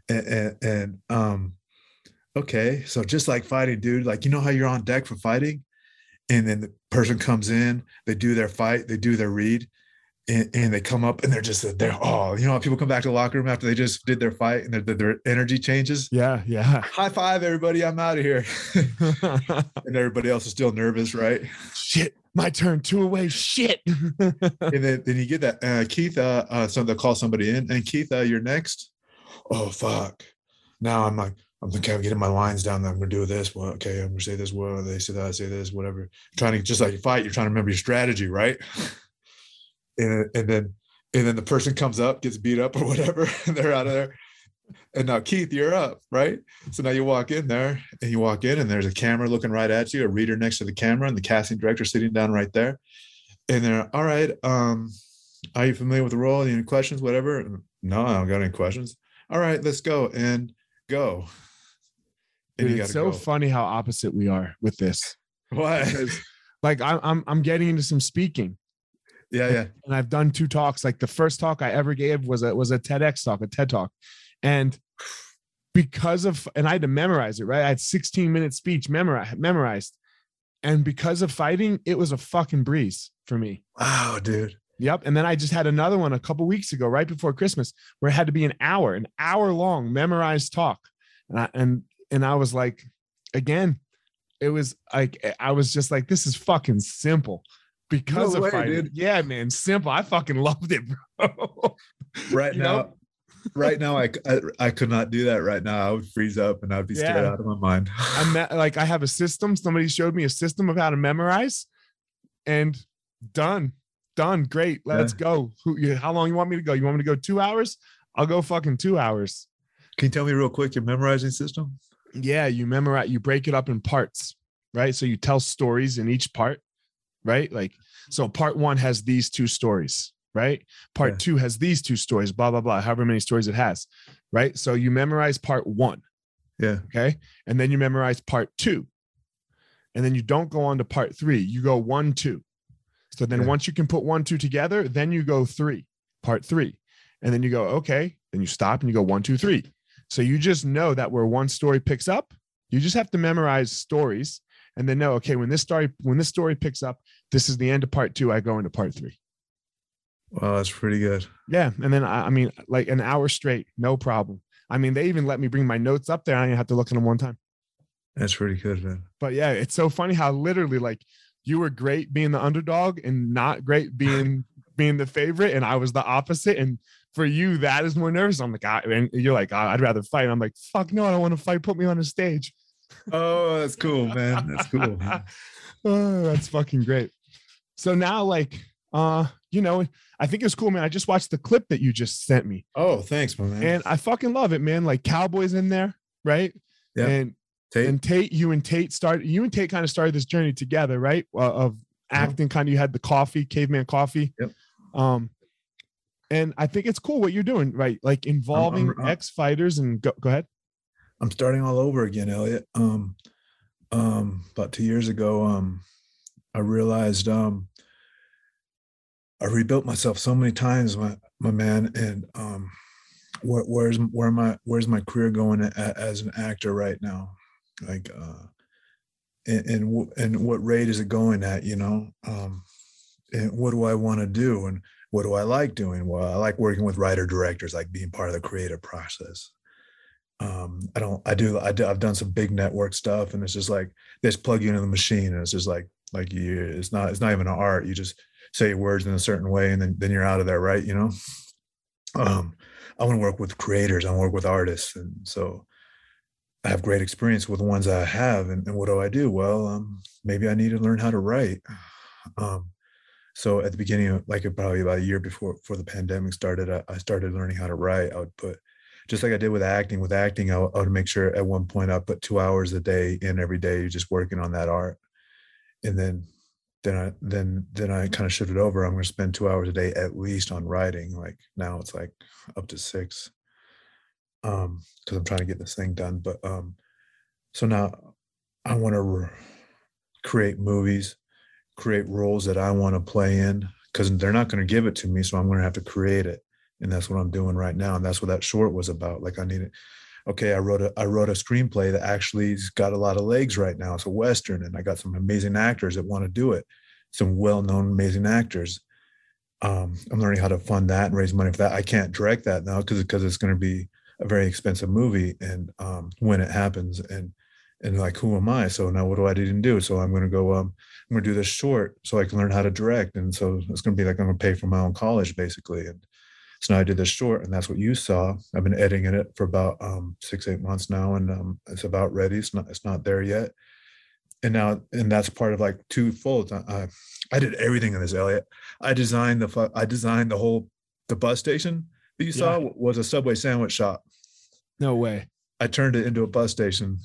[SPEAKER 2] And, and, and um, okay, so just like fighting, dude, like you know how you're on deck for fighting, and then the person comes in, they do their fight, they do their read, and, and, they come up and they're just they're oh you know people come back to the locker room after they just did their fight and their, their energy changes
[SPEAKER 1] yeah yeah
[SPEAKER 2] high five everybody i'm out of here and everybody else is still nervous right
[SPEAKER 1] shit my turn two away shit
[SPEAKER 2] and then, then you get that uh, keith uh, uh so they'll call somebody in and keith uh, you're next oh fuck now i'm like I'm thinking, I'm getting my lines down. I'm gonna do this. Well, okay, I'm gonna say this. Well, they say that. I say this. Whatever. Trying to just like you fight, you're trying to remember your strategy, right? And, and then and then the person comes up, gets beat up or whatever, and they're out of there. And now Keith, you're up, right? So now you walk in there and you walk in and there's a camera looking right at you, a reader next to the camera, and the casting director sitting down right there. And they're all right. Um, are you familiar with the role? Any questions? Whatever. No, I don't got any questions. All right, let's go and go.
[SPEAKER 1] And Dude, it's so go. funny how opposite we are with this.
[SPEAKER 2] Why?
[SPEAKER 1] Because, like I'm I'm I'm getting into some speaking
[SPEAKER 2] yeah, yeah.
[SPEAKER 1] And I've done two talks. Like the first talk I ever gave was a was a TEDx talk, a TED talk, and because of and I had to memorize it. Right, I had 16 minute speech memorized, memorized, and because of fighting, it was a fucking breeze for me.
[SPEAKER 2] Wow, dude.
[SPEAKER 1] Yep. And then I just had another one a couple weeks ago, right before Christmas, where it had to be an hour, an hour long memorized talk, and I, and and I was like, again, it was like I was just like, this is fucking simple because no of way, fighting. Dude. Yeah, man, simple. I fucking loved it, bro.
[SPEAKER 2] right now, know? right now, I, I, I could not do that right now. I would freeze up and I'd be yeah. scared out of my mind.
[SPEAKER 1] I'm like I have a system. Somebody showed me a system of how to memorize, and done, done. Great, let's yeah. go. Who? How long you want me to go? You want me to go two hours? I'll go fucking two hours.
[SPEAKER 2] Can you tell me real quick your memorizing system?
[SPEAKER 1] Yeah, you memorize, you break it up in parts, right? So you tell stories in each part, right? Like, so part one has these two stories, right? Part
[SPEAKER 2] Yeah.
[SPEAKER 1] two has these two stories, blah, blah, blah, however many stories it has, right? So you memorize part one,
[SPEAKER 2] Yeah.
[SPEAKER 1] okay? And then you memorize part two. And then you don't go on to part three, you go one, two. So then
[SPEAKER 2] Yeah.
[SPEAKER 1] once you can put one, two together, then you go three, part three. And then you go, okay. Then you stop and you go one, two, three. So you just know that where one story picks up, you just have to memorize stories and then know, okay, when this story, when this story picks up, this is the end of part two. I go into part three.
[SPEAKER 2] Wow, that's pretty good.
[SPEAKER 1] Yeah. And then I, I mean, like an hour straight, no problem. I mean, they even let me bring my notes up there. I didn't have to look at them one time.
[SPEAKER 2] That's pretty good, man.
[SPEAKER 1] But yeah, it's so funny how literally like you were great being the underdog and not great being being the favorite, and I was the opposite. And for you, that is more nervous. I'm like, I, and you're like, "Ah, I'd rather fight. I'm like, fuck no, I don't want to fight. Put me on a stage.
[SPEAKER 2] Oh, that's cool, man. That's cool.
[SPEAKER 1] oh, that's fucking great. So now, like, uh, you know, I think it's cool, man. I just watched the clip that you just sent me,
[SPEAKER 2] Oh, thanks, my man.
[SPEAKER 1] and I fucking love it, man. Like Cowboys in there, right?
[SPEAKER 2] Yeah.
[SPEAKER 1] And
[SPEAKER 2] Tait,
[SPEAKER 1] and Tait, you and Tait started, you and Tait kind of started this journey together, right? Uh, of acting, kind of. You had the coffee, caveman coffee.
[SPEAKER 2] Yep.
[SPEAKER 1] Um, and I think it's cool what you're doing, right? Like involving ex fighters and go, go ahead.
[SPEAKER 2] I'm starting all over again, Eliot. Um, um, about two years ago, um, I realized um, I rebuilt myself so many times, my my man, and um, where, where's where my where's my career going a, as an actor right now? Like, uh, and and, and what rate is it going at? You know, um, and what do I want to do, and what do I like doing? Well, I like working with writer directors, like being part of the creative process um i don't i do i do i've done some big network stuff and it's just like they just plug you into the machine and it's just like like you it's not it's not even an art. You just say your words in a certain way and then then you're out of there right? You know? Um i want to work with creators i want to work with artists and so i have great experience with the ones i have and, and what do i do? Well um maybe i need to learn how to write. Um so at the beginning of like probably about a year before before the pandemic started I, I started learning how to write i would put just like I did with acting. With acting, I, I would make sure at one point I put two hours a day in every day, just working on that art, and then then I then then I kind of shifted over. I'm going to spend two hours a day at least on writing. Like now it's like up to six, um, because I'm trying to get this thing done. But um, so now I want to re- create movies, create roles that I want to play in, because they're not going to give it to me, so I'm going to have to create it and that's what I'm doing right now. And that's what that short was about. Like I needed, okay, I wrote a I wrote a screenplay that actually's got a lot of legs right now. It's a western, and I got some amazing actors that want to do it. Some well-known, amazing actors. Um, I'm learning how to fund that and raise money for that. I can't direct that now because because it's going to be a very expensive movie, and um, when it happens, and and like who am I? So now what do I need to do? So I'm going to go. Um, I'm going to do this short so I can learn how to direct, and so it's going to be like I'm going to pay for my own college basically, and so now I did this short, and that's what you saw. I've been editing it for about um, six, eight months now, and um, it's about ready. It's not, it's not there yet. And now, and that's part of like two folds. I, I, I did everything in this, Eliot. I designed the, I designed the whole, the bus station that you saw
[SPEAKER 1] Yeah.
[SPEAKER 2] was a Subway sandwich shop.
[SPEAKER 1] No way.
[SPEAKER 2] I turned it into a bus station.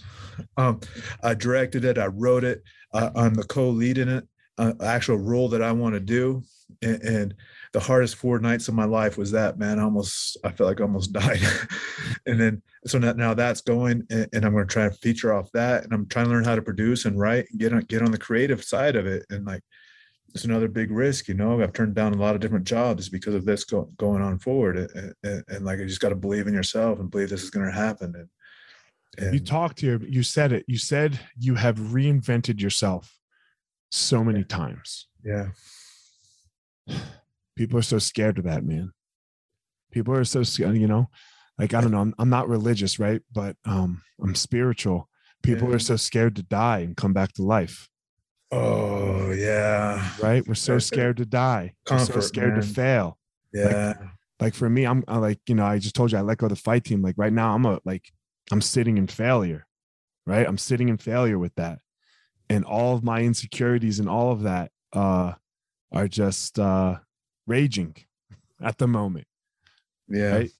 [SPEAKER 2] Um, I directed it. I wrote it. I, I'm the co-lead in it. Uh, actual role that I want to do, and, and the hardest four nights of my life was that man. I almost, I felt like I almost died. and then so now, now that's going, and, and I'm going to try and feature off that, and I'm trying to learn how to produce and write, and get on get on the creative side of it, and like it's another big risk, you know. I've turned down a lot of different jobs because of this go, going on forward, and, and, like you just got to believe in yourself and believe this is going to happen. And, and
[SPEAKER 1] You talked here, you said it. You said you have reinvented yourself so many times.
[SPEAKER 2] yeah,
[SPEAKER 1] People are so scared of that, man. People are so scared, you know, like I don't know, I'm, I'm not religious, right? But um I'm spiritual. People
[SPEAKER 2] Yeah.
[SPEAKER 1] are so scared to die and come back to life,
[SPEAKER 2] oh yeah,
[SPEAKER 1] right? We're so scared to die. We're so
[SPEAKER 2] comfort,
[SPEAKER 1] scared to fail.
[SPEAKER 2] yeah,
[SPEAKER 1] Like for me, I'm I like, you know, I just told you I let go of the fight team. Like right now, I'm a like I'm sitting in failure, right? I'm sitting in failure with that. And all of my insecurities and all of that uh are just uh raging at the moment.
[SPEAKER 2] yeah.
[SPEAKER 1] Right.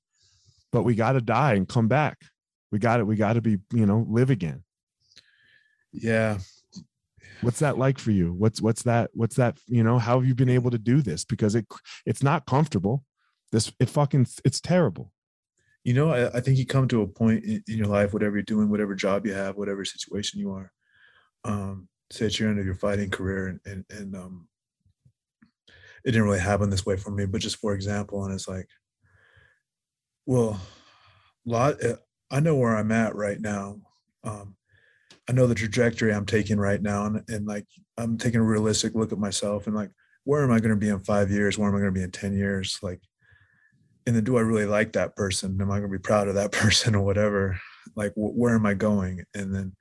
[SPEAKER 1] but we got to die and come back. We got to we got to be, you know, live again.
[SPEAKER 2] Yeah.
[SPEAKER 1] What's that like for you? What's what's that what's that, you know, how have you been able to do this because it it's not comfortable. This it fucking it's terrible.
[SPEAKER 2] You know, I, I think you come to a point in, in your life, whatever you're doing, whatever job you have, whatever situation you are, um, say at your end of your fighting career and and, and um it didn't really happen this way for me, but just for example, and it's like, well, lot uh, I know where I'm at right now. Um, I know the trajectory I'm taking right now, and, and like I'm taking a realistic look at myself and like, where am I going to be in five years? Where am I going to be in ten years? Like, and then do I really like that person? Am I going to be proud of that person or whatever? Like, wh- where am I going? And then,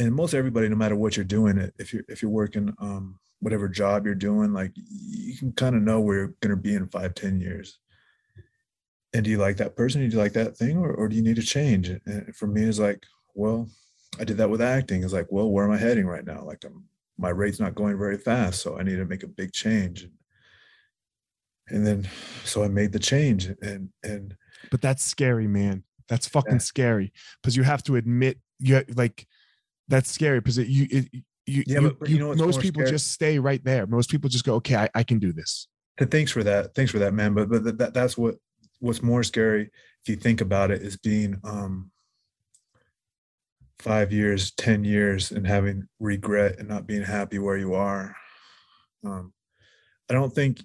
[SPEAKER 2] and most everybody, no matter what you're doing, if you're if you're working um, whatever job you're doing, like you can kind of know where you're going to be in five, ten years. And do you like that person? Do you like that thing, or, or do you need to change? And for me, it's like, well, I did that with acting. It's like, well, where am I heading right now? Like, I'm, my rate's not going very fast, so I need to make a big change. And then, so I made the change, and and.
[SPEAKER 1] But that's scary, man. That's fucking yeah. scary because you have to admit you like that's scary because it, you it, you, yeah, you, you, know most people scary? just stay right there. Most people just go, okay, I, I can do this.
[SPEAKER 2] And thanks for that. Thanks for that, man. But but that, that's what what's more scary if you think about it is being um five years, ten years, and having regret and not being happy where you are. Um, I don't think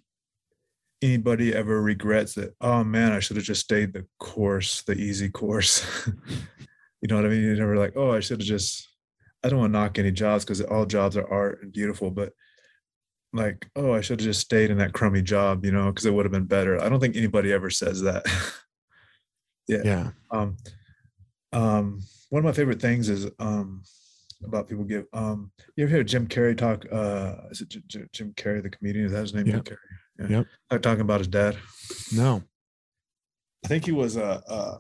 [SPEAKER 2] anybody ever regrets that. Oh man, I should have just stayed the course, the easy course. you know what I mean? You're never like, oh, I should have just I don't want to knock any jobs because all jobs are art and beautiful, but like, oh, I should have just stayed in that crummy job, you know, because it would have been better. I don't think anybody ever says that. yeah.
[SPEAKER 1] Yeah.
[SPEAKER 2] Um, um, one of my favorite things is um about people give um you ever hear Jim Carrey talk uh is it J- J- Jim Carrey the comedian is that his name
[SPEAKER 1] yep.
[SPEAKER 2] Jim Carrey yeah yep. talking about his dad
[SPEAKER 1] no
[SPEAKER 2] I think he was uh uh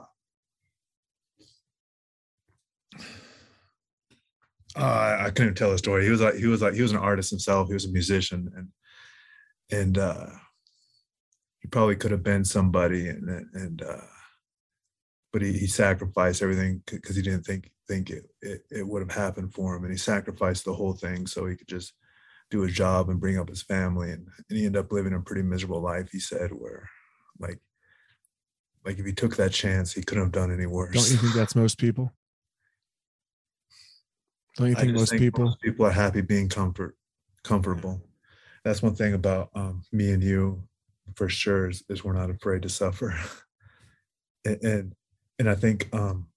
[SPEAKER 2] uh, I couldn't even tell the story. He was like he was like he was an artist himself. He was a musician, and and uh, he probably could have been somebody, and and uh, but he, he sacrificed everything because he didn't think think it, it it would have happened for him, and he sacrificed the whole thing so he could just do his job and bring up his family, and, and he ended up living a pretty miserable life. He said, where like like if he took that chance, he couldn't have done any worse.
[SPEAKER 1] Don't you think that's most people? Don't you think most think people most
[SPEAKER 2] people are happy being comfort comfortable? That's one thing about um, me and you, for sure, is, is we're not afraid to suffer, and, and, and I think um,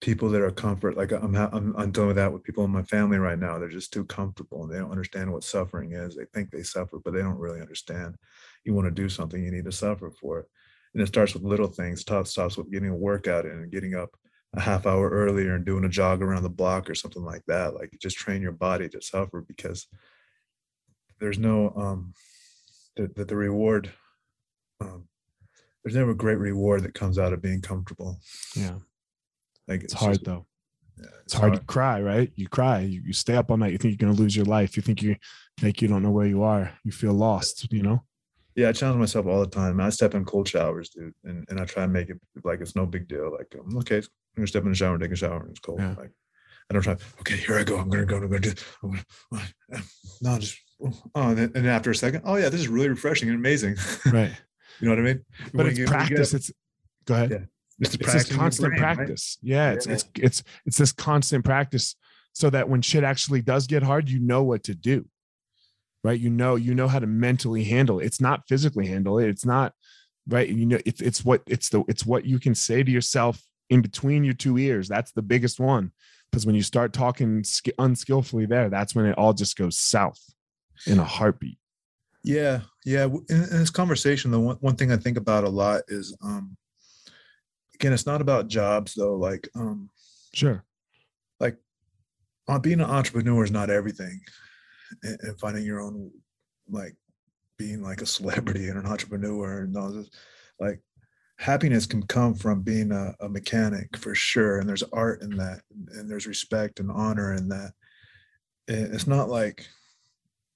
[SPEAKER 2] people that are comfort like I'm, I'm I'm doing that with people in my family right now. They're just too comfortable and they don't understand what suffering is. They think they suffer, but they don't really understand. You want to do something, you need to suffer for it, and it starts with little things. Top stops with getting a workout in and getting up a half hour earlier and doing a jog around the block or something like that. Like just train your body to suffer because there's no um that the, the reward um there's never a great reward that comes out of being comfortable.
[SPEAKER 1] Yeah. Like it's, it's hard just, though. Yeah, it's, it's hard, hard, to cry, right? You cry, you, you stay up all night, you think you're gonna lose your life, you think you like you don't know where you are, you feel lost, you know?
[SPEAKER 2] Yeah, I challenge myself all the time. I step in cold showers, dude, and, and I try and make it like it's no big deal. Like, okay, I'm gonna step in the shower and take a shower, and it's cold. Yeah. Like, I don't try. Okay, here I go. I'm gonna go. I'm gonna do. I'm gonna, no, just oh, and then, and after a second, oh yeah, this is really refreshing and amazing.
[SPEAKER 1] Right.
[SPEAKER 2] you know what I mean?
[SPEAKER 1] But it's practice. It's go ahead.
[SPEAKER 2] Yeah.
[SPEAKER 1] It's, it's this constant brain, practice. Right? Yeah, it's yeah. it's it's it's this constant practice, so that when shit actually does get hard, you know what to do right you know you know how to mentally handle it it's not physically handle it it's not right you know it's it's what it's the it's what you can say to yourself in between your two ears. That's the biggest one because when you start talking unskillfully there that's when it all just goes south in a heartbeat.
[SPEAKER 2] Yeah yeah in, in this conversation the one, one thing i think about a lot is um again it's not about jobs though like um
[SPEAKER 1] sure.
[SPEAKER 2] like uh, being an entrepreneur is not everything and, and finding your own like being like a celebrity and an entrepreneur and all this like happiness can come from being a, a, mechanic for sure and there's art in that and there's respect and honor in that. It's not like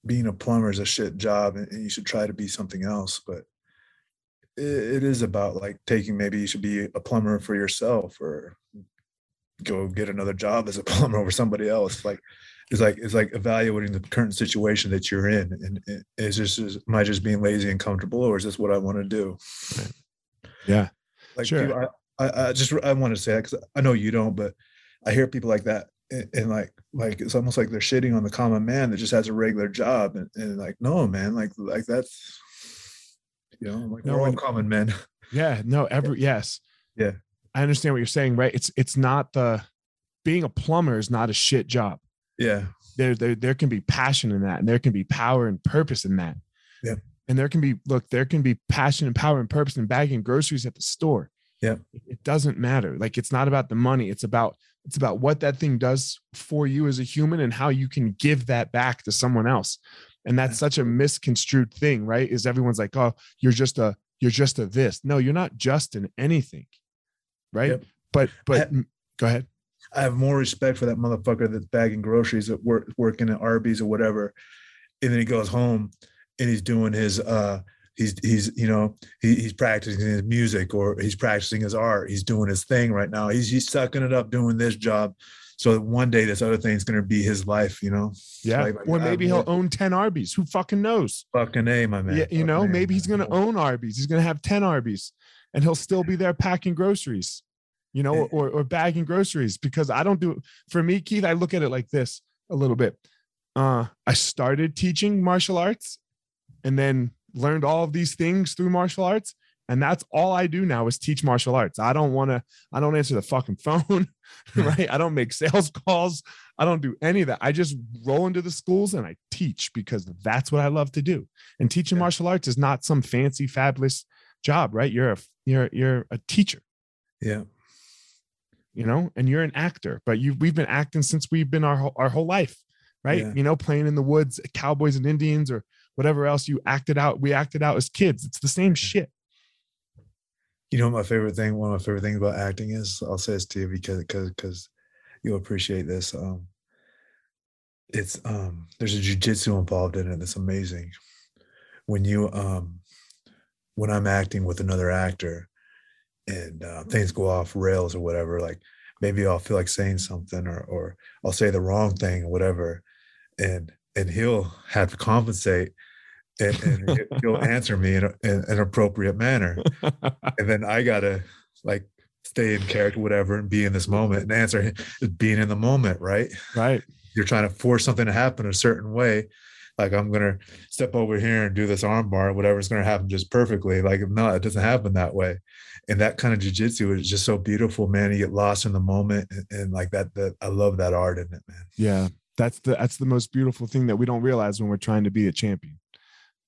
[SPEAKER 2] being a plumber is a shit job and, you should try to be something else but it is about like taking maybe you should be a plumber for yourself or go get another job as a plumber over somebody else. Like it's like it's like evaluating the current situation that you're in and is this is, am i just being lazy and comfortable or is this what i want to do
[SPEAKER 1] yeah.
[SPEAKER 2] Like sure. I, I, I just i want to say that because i know you don't but i hear people like that and, and, like like it's almost like they're shitting on the common man that just has a regular job and, and like no man like like that's you know like no, we're all common men.
[SPEAKER 1] Yeah no every yes.
[SPEAKER 2] Yeah.
[SPEAKER 1] I understand what you're saying right? It's it's not the being a plumber is not a shit job.
[SPEAKER 2] Yeah.
[SPEAKER 1] There there, there can be passion in that and there can be power and purpose in that.
[SPEAKER 2] Yeah
[SPEAKER 1] and there can be look there can be passion and power and purpose in bagging groceries at the store.
[SPEAKER 2] Yeah.
[SPEAKER 1] It doesn't matter. Like it's not about the money. It's about it's about what that thing does for you as a human and how you can give that back to someone else. And that's such a misconstrued thing right? Is everyone's like oh you're just a you're just a this. No you're not just in anything right? Yep. but but I, go ahead.
[SPEAKER 2] I have more respect for that motherfucker that's bagging groceries at work working at arby's or whatever and then he goes home and he's doing his uh he's he's you know he, he's practicing his music or he's practicing his art. He's doing his thing right now. He's he's sucking it up doing this job. So that one day this other thing is going to be his life you know?
[SPEAKER 1] Yeah like, or maybe he'll own 10 arby's. Who fucking knows?
[SPEAKER 2] Fucking a my man.
[SPEAKER 1] Yeah you know maybe he's going to own arby's. He's going to have 10 arby's and he'll still be there packing groceries you know or, or bagging groceries because i don't do for me keith i look at it like this a little bit. Uh i started teaching martial arts and then learned all of these things through martial arts and that's all I do now is teach martial arts. I don't want to, I don't answer the fucking phone, hmm. right? I don't make sales calls. I don't do any of that. I just roll into the schools and I teach because that's what I love to do. And teaching yeah. martial arts is not some fancy, fabulous job, right? You're a, you're, you're a teacher.
[SPEAKER 2] Yeah.
[SPEAKER 1] You know, and you're an actor, but you we've been acting since we've been our, our whole life, right? Yeah. You know, playing in the woods, cowboys and Indians or whatever else you acted out, we acted out as kids. It's the same shit.
[SPEAKER 2] You know, my favorite thing, one of my favorite things about acting is, I'll say this to you because because because you'll appreciate this. Um, it's um, there's a jujitsu involved in it. That's amazing. When you um, when I'm acting with another actor, and uh, things go off rails or whatever, like maybe I'll feel like saying something or or I'll say the wrong thing or whatever, and and he'll have to compensate and, and he'll answer me in, a, in, an appropriate manner. And then i gotta like stay in character whatever and be in this moment and answer being in the moment right?
[SPEAKER 1] Right.
[SPEAKER 2] You're trying to force something to happen a certain way. Like i'm gonna step over here and do this arm bar whatever's gonna happen just perfectly. Like no it doesn't happen that way. And that kind of jujitsu is just so beautiful man. You get lost in the moment and, and like that that i love that art in it man.
[SPEAKER 1] Yeah. That's the that's the most beautiful thing that we don't realize when we're trying to be a champion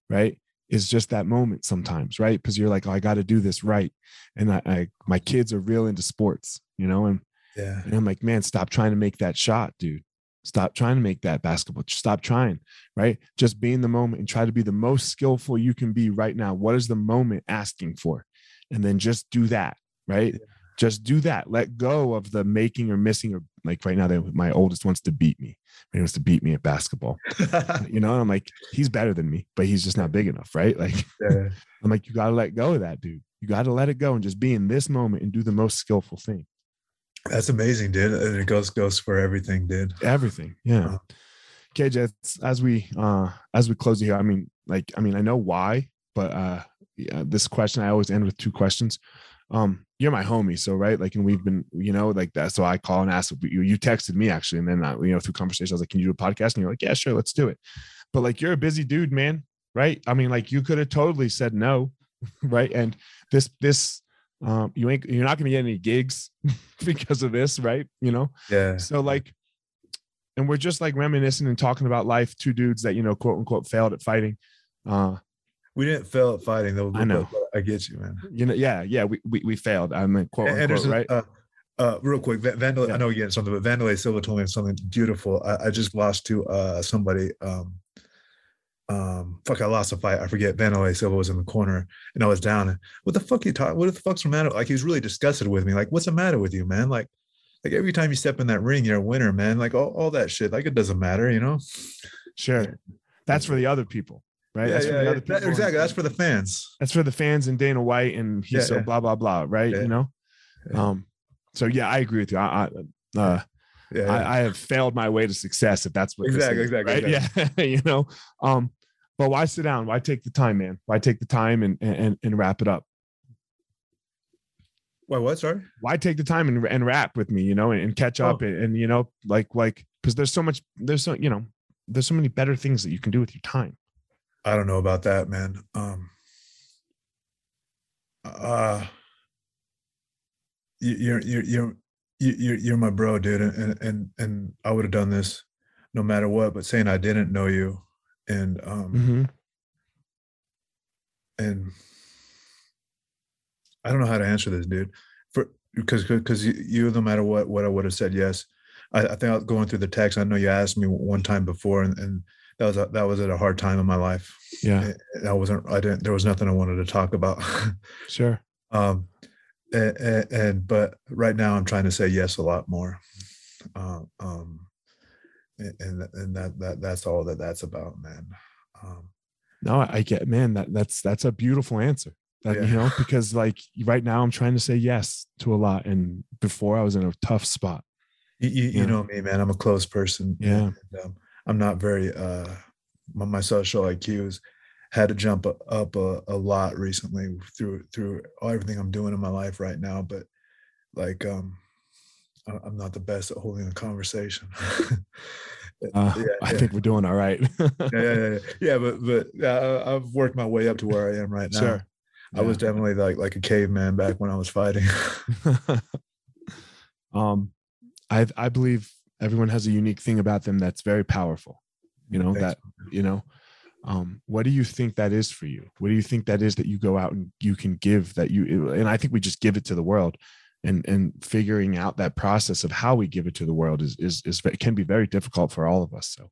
[SPEAKER 1] right is just that moment sometimes right? Because you're like oh i got to do this right. And I, I, my kids are real into sports you know and
[SPEAKER 2] yeah.
[SPEAKER 1] and i'm like man stop trying to make that shot dude. Stop trying to make that basketball stop trying right? Just be in the moment and try to be the most skillful you can be right now. What is the moment asking for? And then just do that right? Yeah just do that. Let go of the making or missing or like right now they, my oldest wants to beat me. He wants to beat me at basketball. You know i'm like he's better than me but he's just not big enough right? Like yeah. i'm like you got to let go of that dude. You got to let it go and just be in this moment and do the most skillful thing.
[SPEAKER 2] That's amazing dude. And it goes goes for everything dude.
[SPEAKER 1] Everything yeah. Uh-huh. KJ, as we uh as we close here, I mean, like, I mean, I know why, but uh yeah, this question I always end with two questions um, you're my homie. So, right. Like, and we've been, you know, like that. So I call and ask you, you texted me actually. And then, I, you know, through conversation, I was like, can you do a podcast? And you're like, yeah, sure. Let's do it. But like, you're a busy dude, man. Right. I mean, like you could have totally said no. right. And this, this, um, you ain't, you're not going to get any gigs because of this. Right. You know?
[SPEAKER 2] Yeah.
[SPEAKER 1] So like, and we're just like reminiscing and talking about life, two dudes that, you know, quote unquote failed at fighting. Uh,
[SPEAKER 2] we didn't fail at fighting though.
[SPEAKER 1] I know.
[SPEAKER 2] I get you, man.
[SPEAKER 1] You know, yeah, yeah. We we, we failed. I mean, quote unquote, right?
[SPEAKER 2] Uh, uh, real quick, Vandal. Yeah. I know getting something, but Wanderlei Silva told me something beautiful. I, I just lost to uh, somebody. Um, um, fuck, I lost a fight. I forget. Wanderlei Silva was in the corner, and I was down. What the fuck you talking? What the fuck's the matter? Like he was really disgusted with me. Like, what's the matter with you, man? Like, like every time you step in that ring, you're a winner, man. Like all, all that shit. Like it doesn't matter, you know.
[SPEAKER 1] Sure, that's for the other people right?
[SPEAKER 2] Yeah,
[SPEAKER 1] that's
[SPEAKER 2] yeah,
[SPEAKER 1] for the
[SPEAKER 2] yeah. That- exactly. That's for the fans.
[SPEAKER 1] that's for the fans and Dana White and he's
[SPEAKER 2] Yeah,
[SPEAKER 1] so
[SPEAKER 2] yeah.
[SPEAKER 1] blah blah blah, right? You know. Um. So yeah, I agree with you. I, I uh,
[SPEAKER 2] Yeah.
[SPEAKER 1] I, I have failed my way to success if that's what
[SPEAKER 2] Exactly,
[SPEAKER 1] is,
[SPEAKER 2] exactly,
[SPEAKER 1] right? Yeah, you know. Um, but why sit down? Why take the time, man? Why take the time and and and wrap it up?
[SPEAKER 2] Why what? Sorry.
[SPEAKER 1] Why take the time and and rap with me? You know, and, and catch up
[SPEAKER 2] Oh.
[SPEAKER 1] and, and you know, like like because there's so much, there's so you know, there's so many better things that you can do with your time.
[SPEAKER 2] I don't know about that, man. Um, uh, you- you're you're you're you- you're you're my bro, dude, and and and I would have done this no matter what. But saying I didn't know you, and um,
[SPEAKER 1] Mm-hmm.
[SPEAKER 2] and I don't know how to answer this, dude. For because because you, you no matter what what I would have said yes. I, I think I was going through the text. I know you asked me one time before, and, and that was a, that was at a hard time in my life.
[SPEAKER 1] Yeah,
[SPEAKER 2] I wasn't. I didn't. There was nothing I wanted to talk about.
[SPEAKER 1] sure.
[SPEAKER 2] um, and, and, but right now I'm trying to say yes a lot more. Um, um, and and that that that's all that that's about, man. Um,
[SPEAKER 1] No, I get, man. That that's that's a beautiful answer. That you know, because like right now I'm trying to say yes to a lot, and before I was in a tough spot.
[SPEAKER 2] you, you,
[SPEAKER 1] Yeah.
[SPEAKER 2] you know me, man. I'm a close person.
[SPEAKER 1] Yeah.
[SPEAKER 2] and, um, I'm not very. Uh, my, social IQs had to jump up a, a lot recently through through everything I'm doing in my life right now. But like, um, I'm not the best at holding a conversation.
[SPEAKER 1] Uh,
[SPEAKER 2] Yeah,
[SPEAKER 1] I
[SPEAKER 2] yeah.
[SPEAKER 1] think we're doing all right.
[SPEAKER 2] yeah, yeah, yeah, yeah, but but uh, I've worked my way up to where I am right now.
[SPEAKER 1] Sure.
[SPEAKER 2] I was definitely like like a caveman back when I was fighting.
[SPEAKER 1] um, I I believe everyone has a unique thing about them that's very powerful. You know
[SPEAKER 2] Thanks,
[SPEAKER 1] that you know. Um, what do you think that is for you? What do you think that is that you go out and you can give that you? And I think we just give it to the world, and and figuring out that process of how we give it to the world is is is can be very difficult for all of us. So,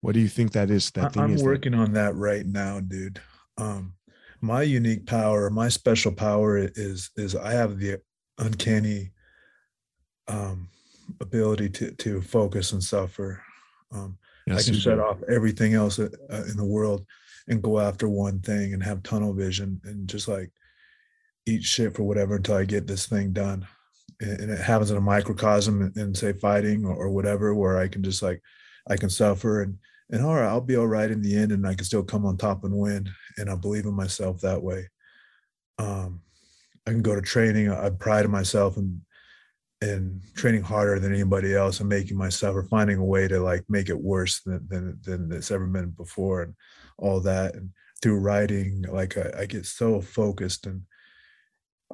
[SPEAKER 1] what do you think that is? That thing
[SPEAKER 2] I'm
[SPEAKER 1] is that-
[SPEAKER 2] working on that right now, dude. Um, my unique power, my special power is is I have the uncanny um, ability to to focus and suffer. Um,
[SPEAKER 1] Yes,
[SPEAKER 2] I can shut
[SPEAKER 1] do.
[SPEAKER 2] off everything else uh, uh, in the world and go after one thing and have tunnel vision and just like eat shit for whatever until I get this thing done. And, and it happens in a microcosm in, in say fighting or, or whatever, where I can just like I can suffer and and all right, I'll be all right in the end, and I can still come on top and win. And I believe in myself that way. Um, I can go to training. I pride myself and and training harder than anybody else and making myself or finding a way to like make it worse than than, than it's ever been before and all that and through writing like I, I get so focused and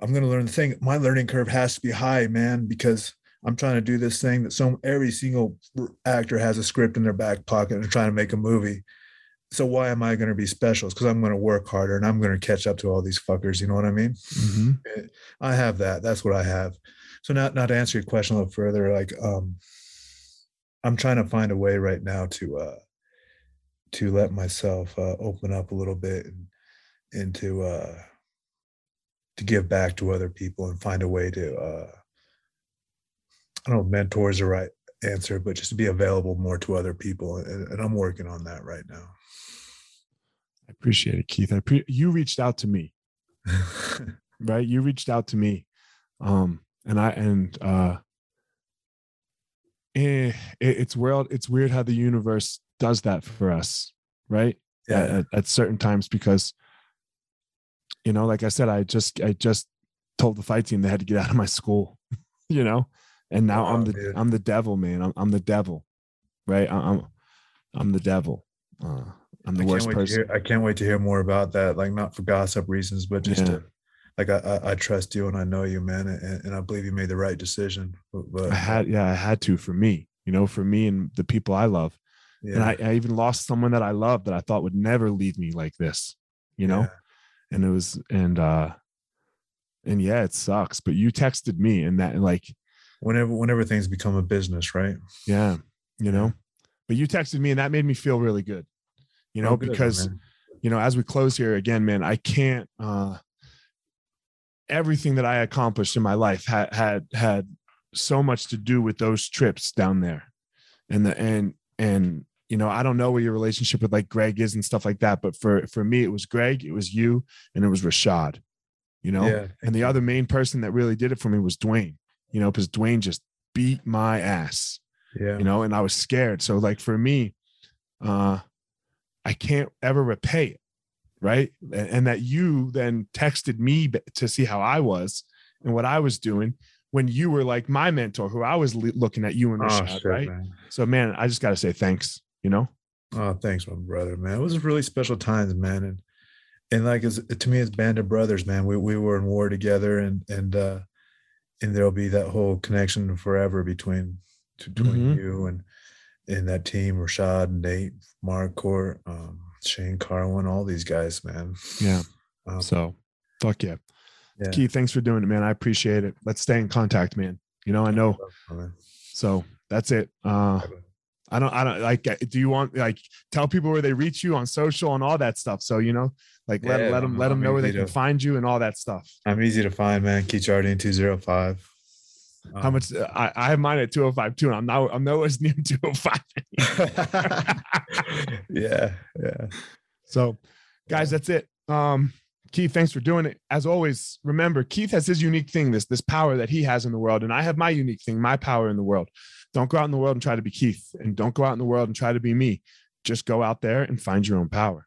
[SPEAKER 2] i'm going to learn the thing my learning curve has to be high man because i'm trying to do this thing that some every single actor has a script in their back pocket and trying to make a movie so why am i going to be special because i'm going to work harder and i'm going to catch up to all these fuckers you know what i mean
[SPEAKER 1] Mhm.
[SPEAKER 2] I have that. That's what I have. So now, now to answer your question a little further, like um, I'm trying to find a way right now to uh, to let myself uh, open up a little bit and and to uh, to give back to other people and find a way to uh, I don't know, if mentor is the right answer, but just to be available more to other people, and, and I'm working on that right now.
[SPEAKER 1] I appreciate it, Keith. I pre- you reached out to me. right you reached out to me um and i and uh eh, it, it's weird it's weird how the universe does that for us right at,
[SPEAKER 2] yeah,
[SPEAKER 1] at, at certain times because you know like i said i just i just told the fight team they had to get out of my school you know and now i'm the i'm the devil man i'm, I'm the devil right i'm i'm the devil uh i'm the
[SPEAKER 2] I
[SPEAKER 1] worst
[SPEAKER 2] can't wait to
[SPEAKER 1] person
[SPEAKER 2] hear. I can't wait to hear more about that. Like not for gossip reasons, but just
[SPEAKER 1] Yeah.
[SPEAKER 2] to, like I, I, I trust you and I know you, man, and, and I believe you made the right decision. But, but
[SPEAKER 1] i had yeah i had to for me you know for me and the people i love
[SPEAKER 2] yeah,
[SPEAKER 1] and I, I even lost someone that I loved that I thought would never leave me like this, you know?
[SPEAKER 2] yeah.
[SPEAKER 1] And it was, and, uh, and yeah, it sucks, but you texted me and that, like,
[SPEAKER 2] Whenever, whenever things become a business, right?
[SPEAKER 1] yeah, you know, but you texted me and that made me feel really good, you know,
[SPEAKER 2] Oh, good,
[SPEAKER 1] because,
[SPEAKER 2] man.
[SPEAKER 1] you know, as we close here again, man, I can't, uh, everything that I accomplished in my life had, had, had so much to do with those trips down there and the, and, and you know, I don't know where your relationship with like Greg is and stuff like that, but for for me, it was Greg, it was you, and it was Rashad. You know,
[SPEAKER 2] Yeah,
[SPEAKER 1] and the other main person that really did it for me was Dwayne. You know, because Dwayne just beat my ass.
[SPEAKER 2] Yeah.
[SPEAKER 1] You know, and I was scared. So like for me, uh, I can't ever repay it, right? And, and that you then texted me to see how I was and what I was doing when you were like my mentor, who I was le- looking at you and
[SPEAKER 2] Oh,
[SPEAKER 1] Rashad,
[SPEAKER 2] shit,
[SPEAKER 1] right?
[SPEAKER 2] man.
[SPEAKER 1] So man, I just got to say thanks. You know.
[SPEAKER 2] Oh, thanks, my brother, man. It was really special times, man. And and like as to me, it's band of brothers, man. We we were in war together, and and uh and there'll be that whole connection forever between between
[SPEAKER 1] Mhm.
[SPEAKER 2] you and and that team, Rashad, Nate, Marquardt, um, Shane Carwin, all these guys, man.
[SPEAKER 1] Yeah.
[SPEAKER 2] Um,
[SPEAKER 1] So, fuck yeah.
[SPEAKER 2] yeah.
[SPEAKER 1] Keith, thanks for doing it, man. I appreciate it. Let's stay in contact, man. You know, I know. So that's it. Uh, I don't, I don't like, uh, do you want like tell people where they reach you on social and all that stuff? So, you know, like let,
[SPEAKER 2] Yeah,
[SPEAKER 1] let them, let them know where they
[SPEAKER 2] easy
[SPEAKER 1] can find you and all that stuff.
[SPEAKER 2] I'm easy to find, man. Keith Jardine, 205.
[SPEAKER 1] How much uh, I, I have mine at 205 too. And I'm now, I'm nowhere near 205.
[SPEAKER 2] yeah, yeah.
[SPEAKER 1] So, guys, that's it. Um, Keith, thanks for doing it. As always, remember Keith has his unique thing, this this power that he has in the world, and I have my unique thing, my power in the world. Don't go out in the world and try to be Keith, and don't go out in the world and try to be me. Just go out there and find your own power.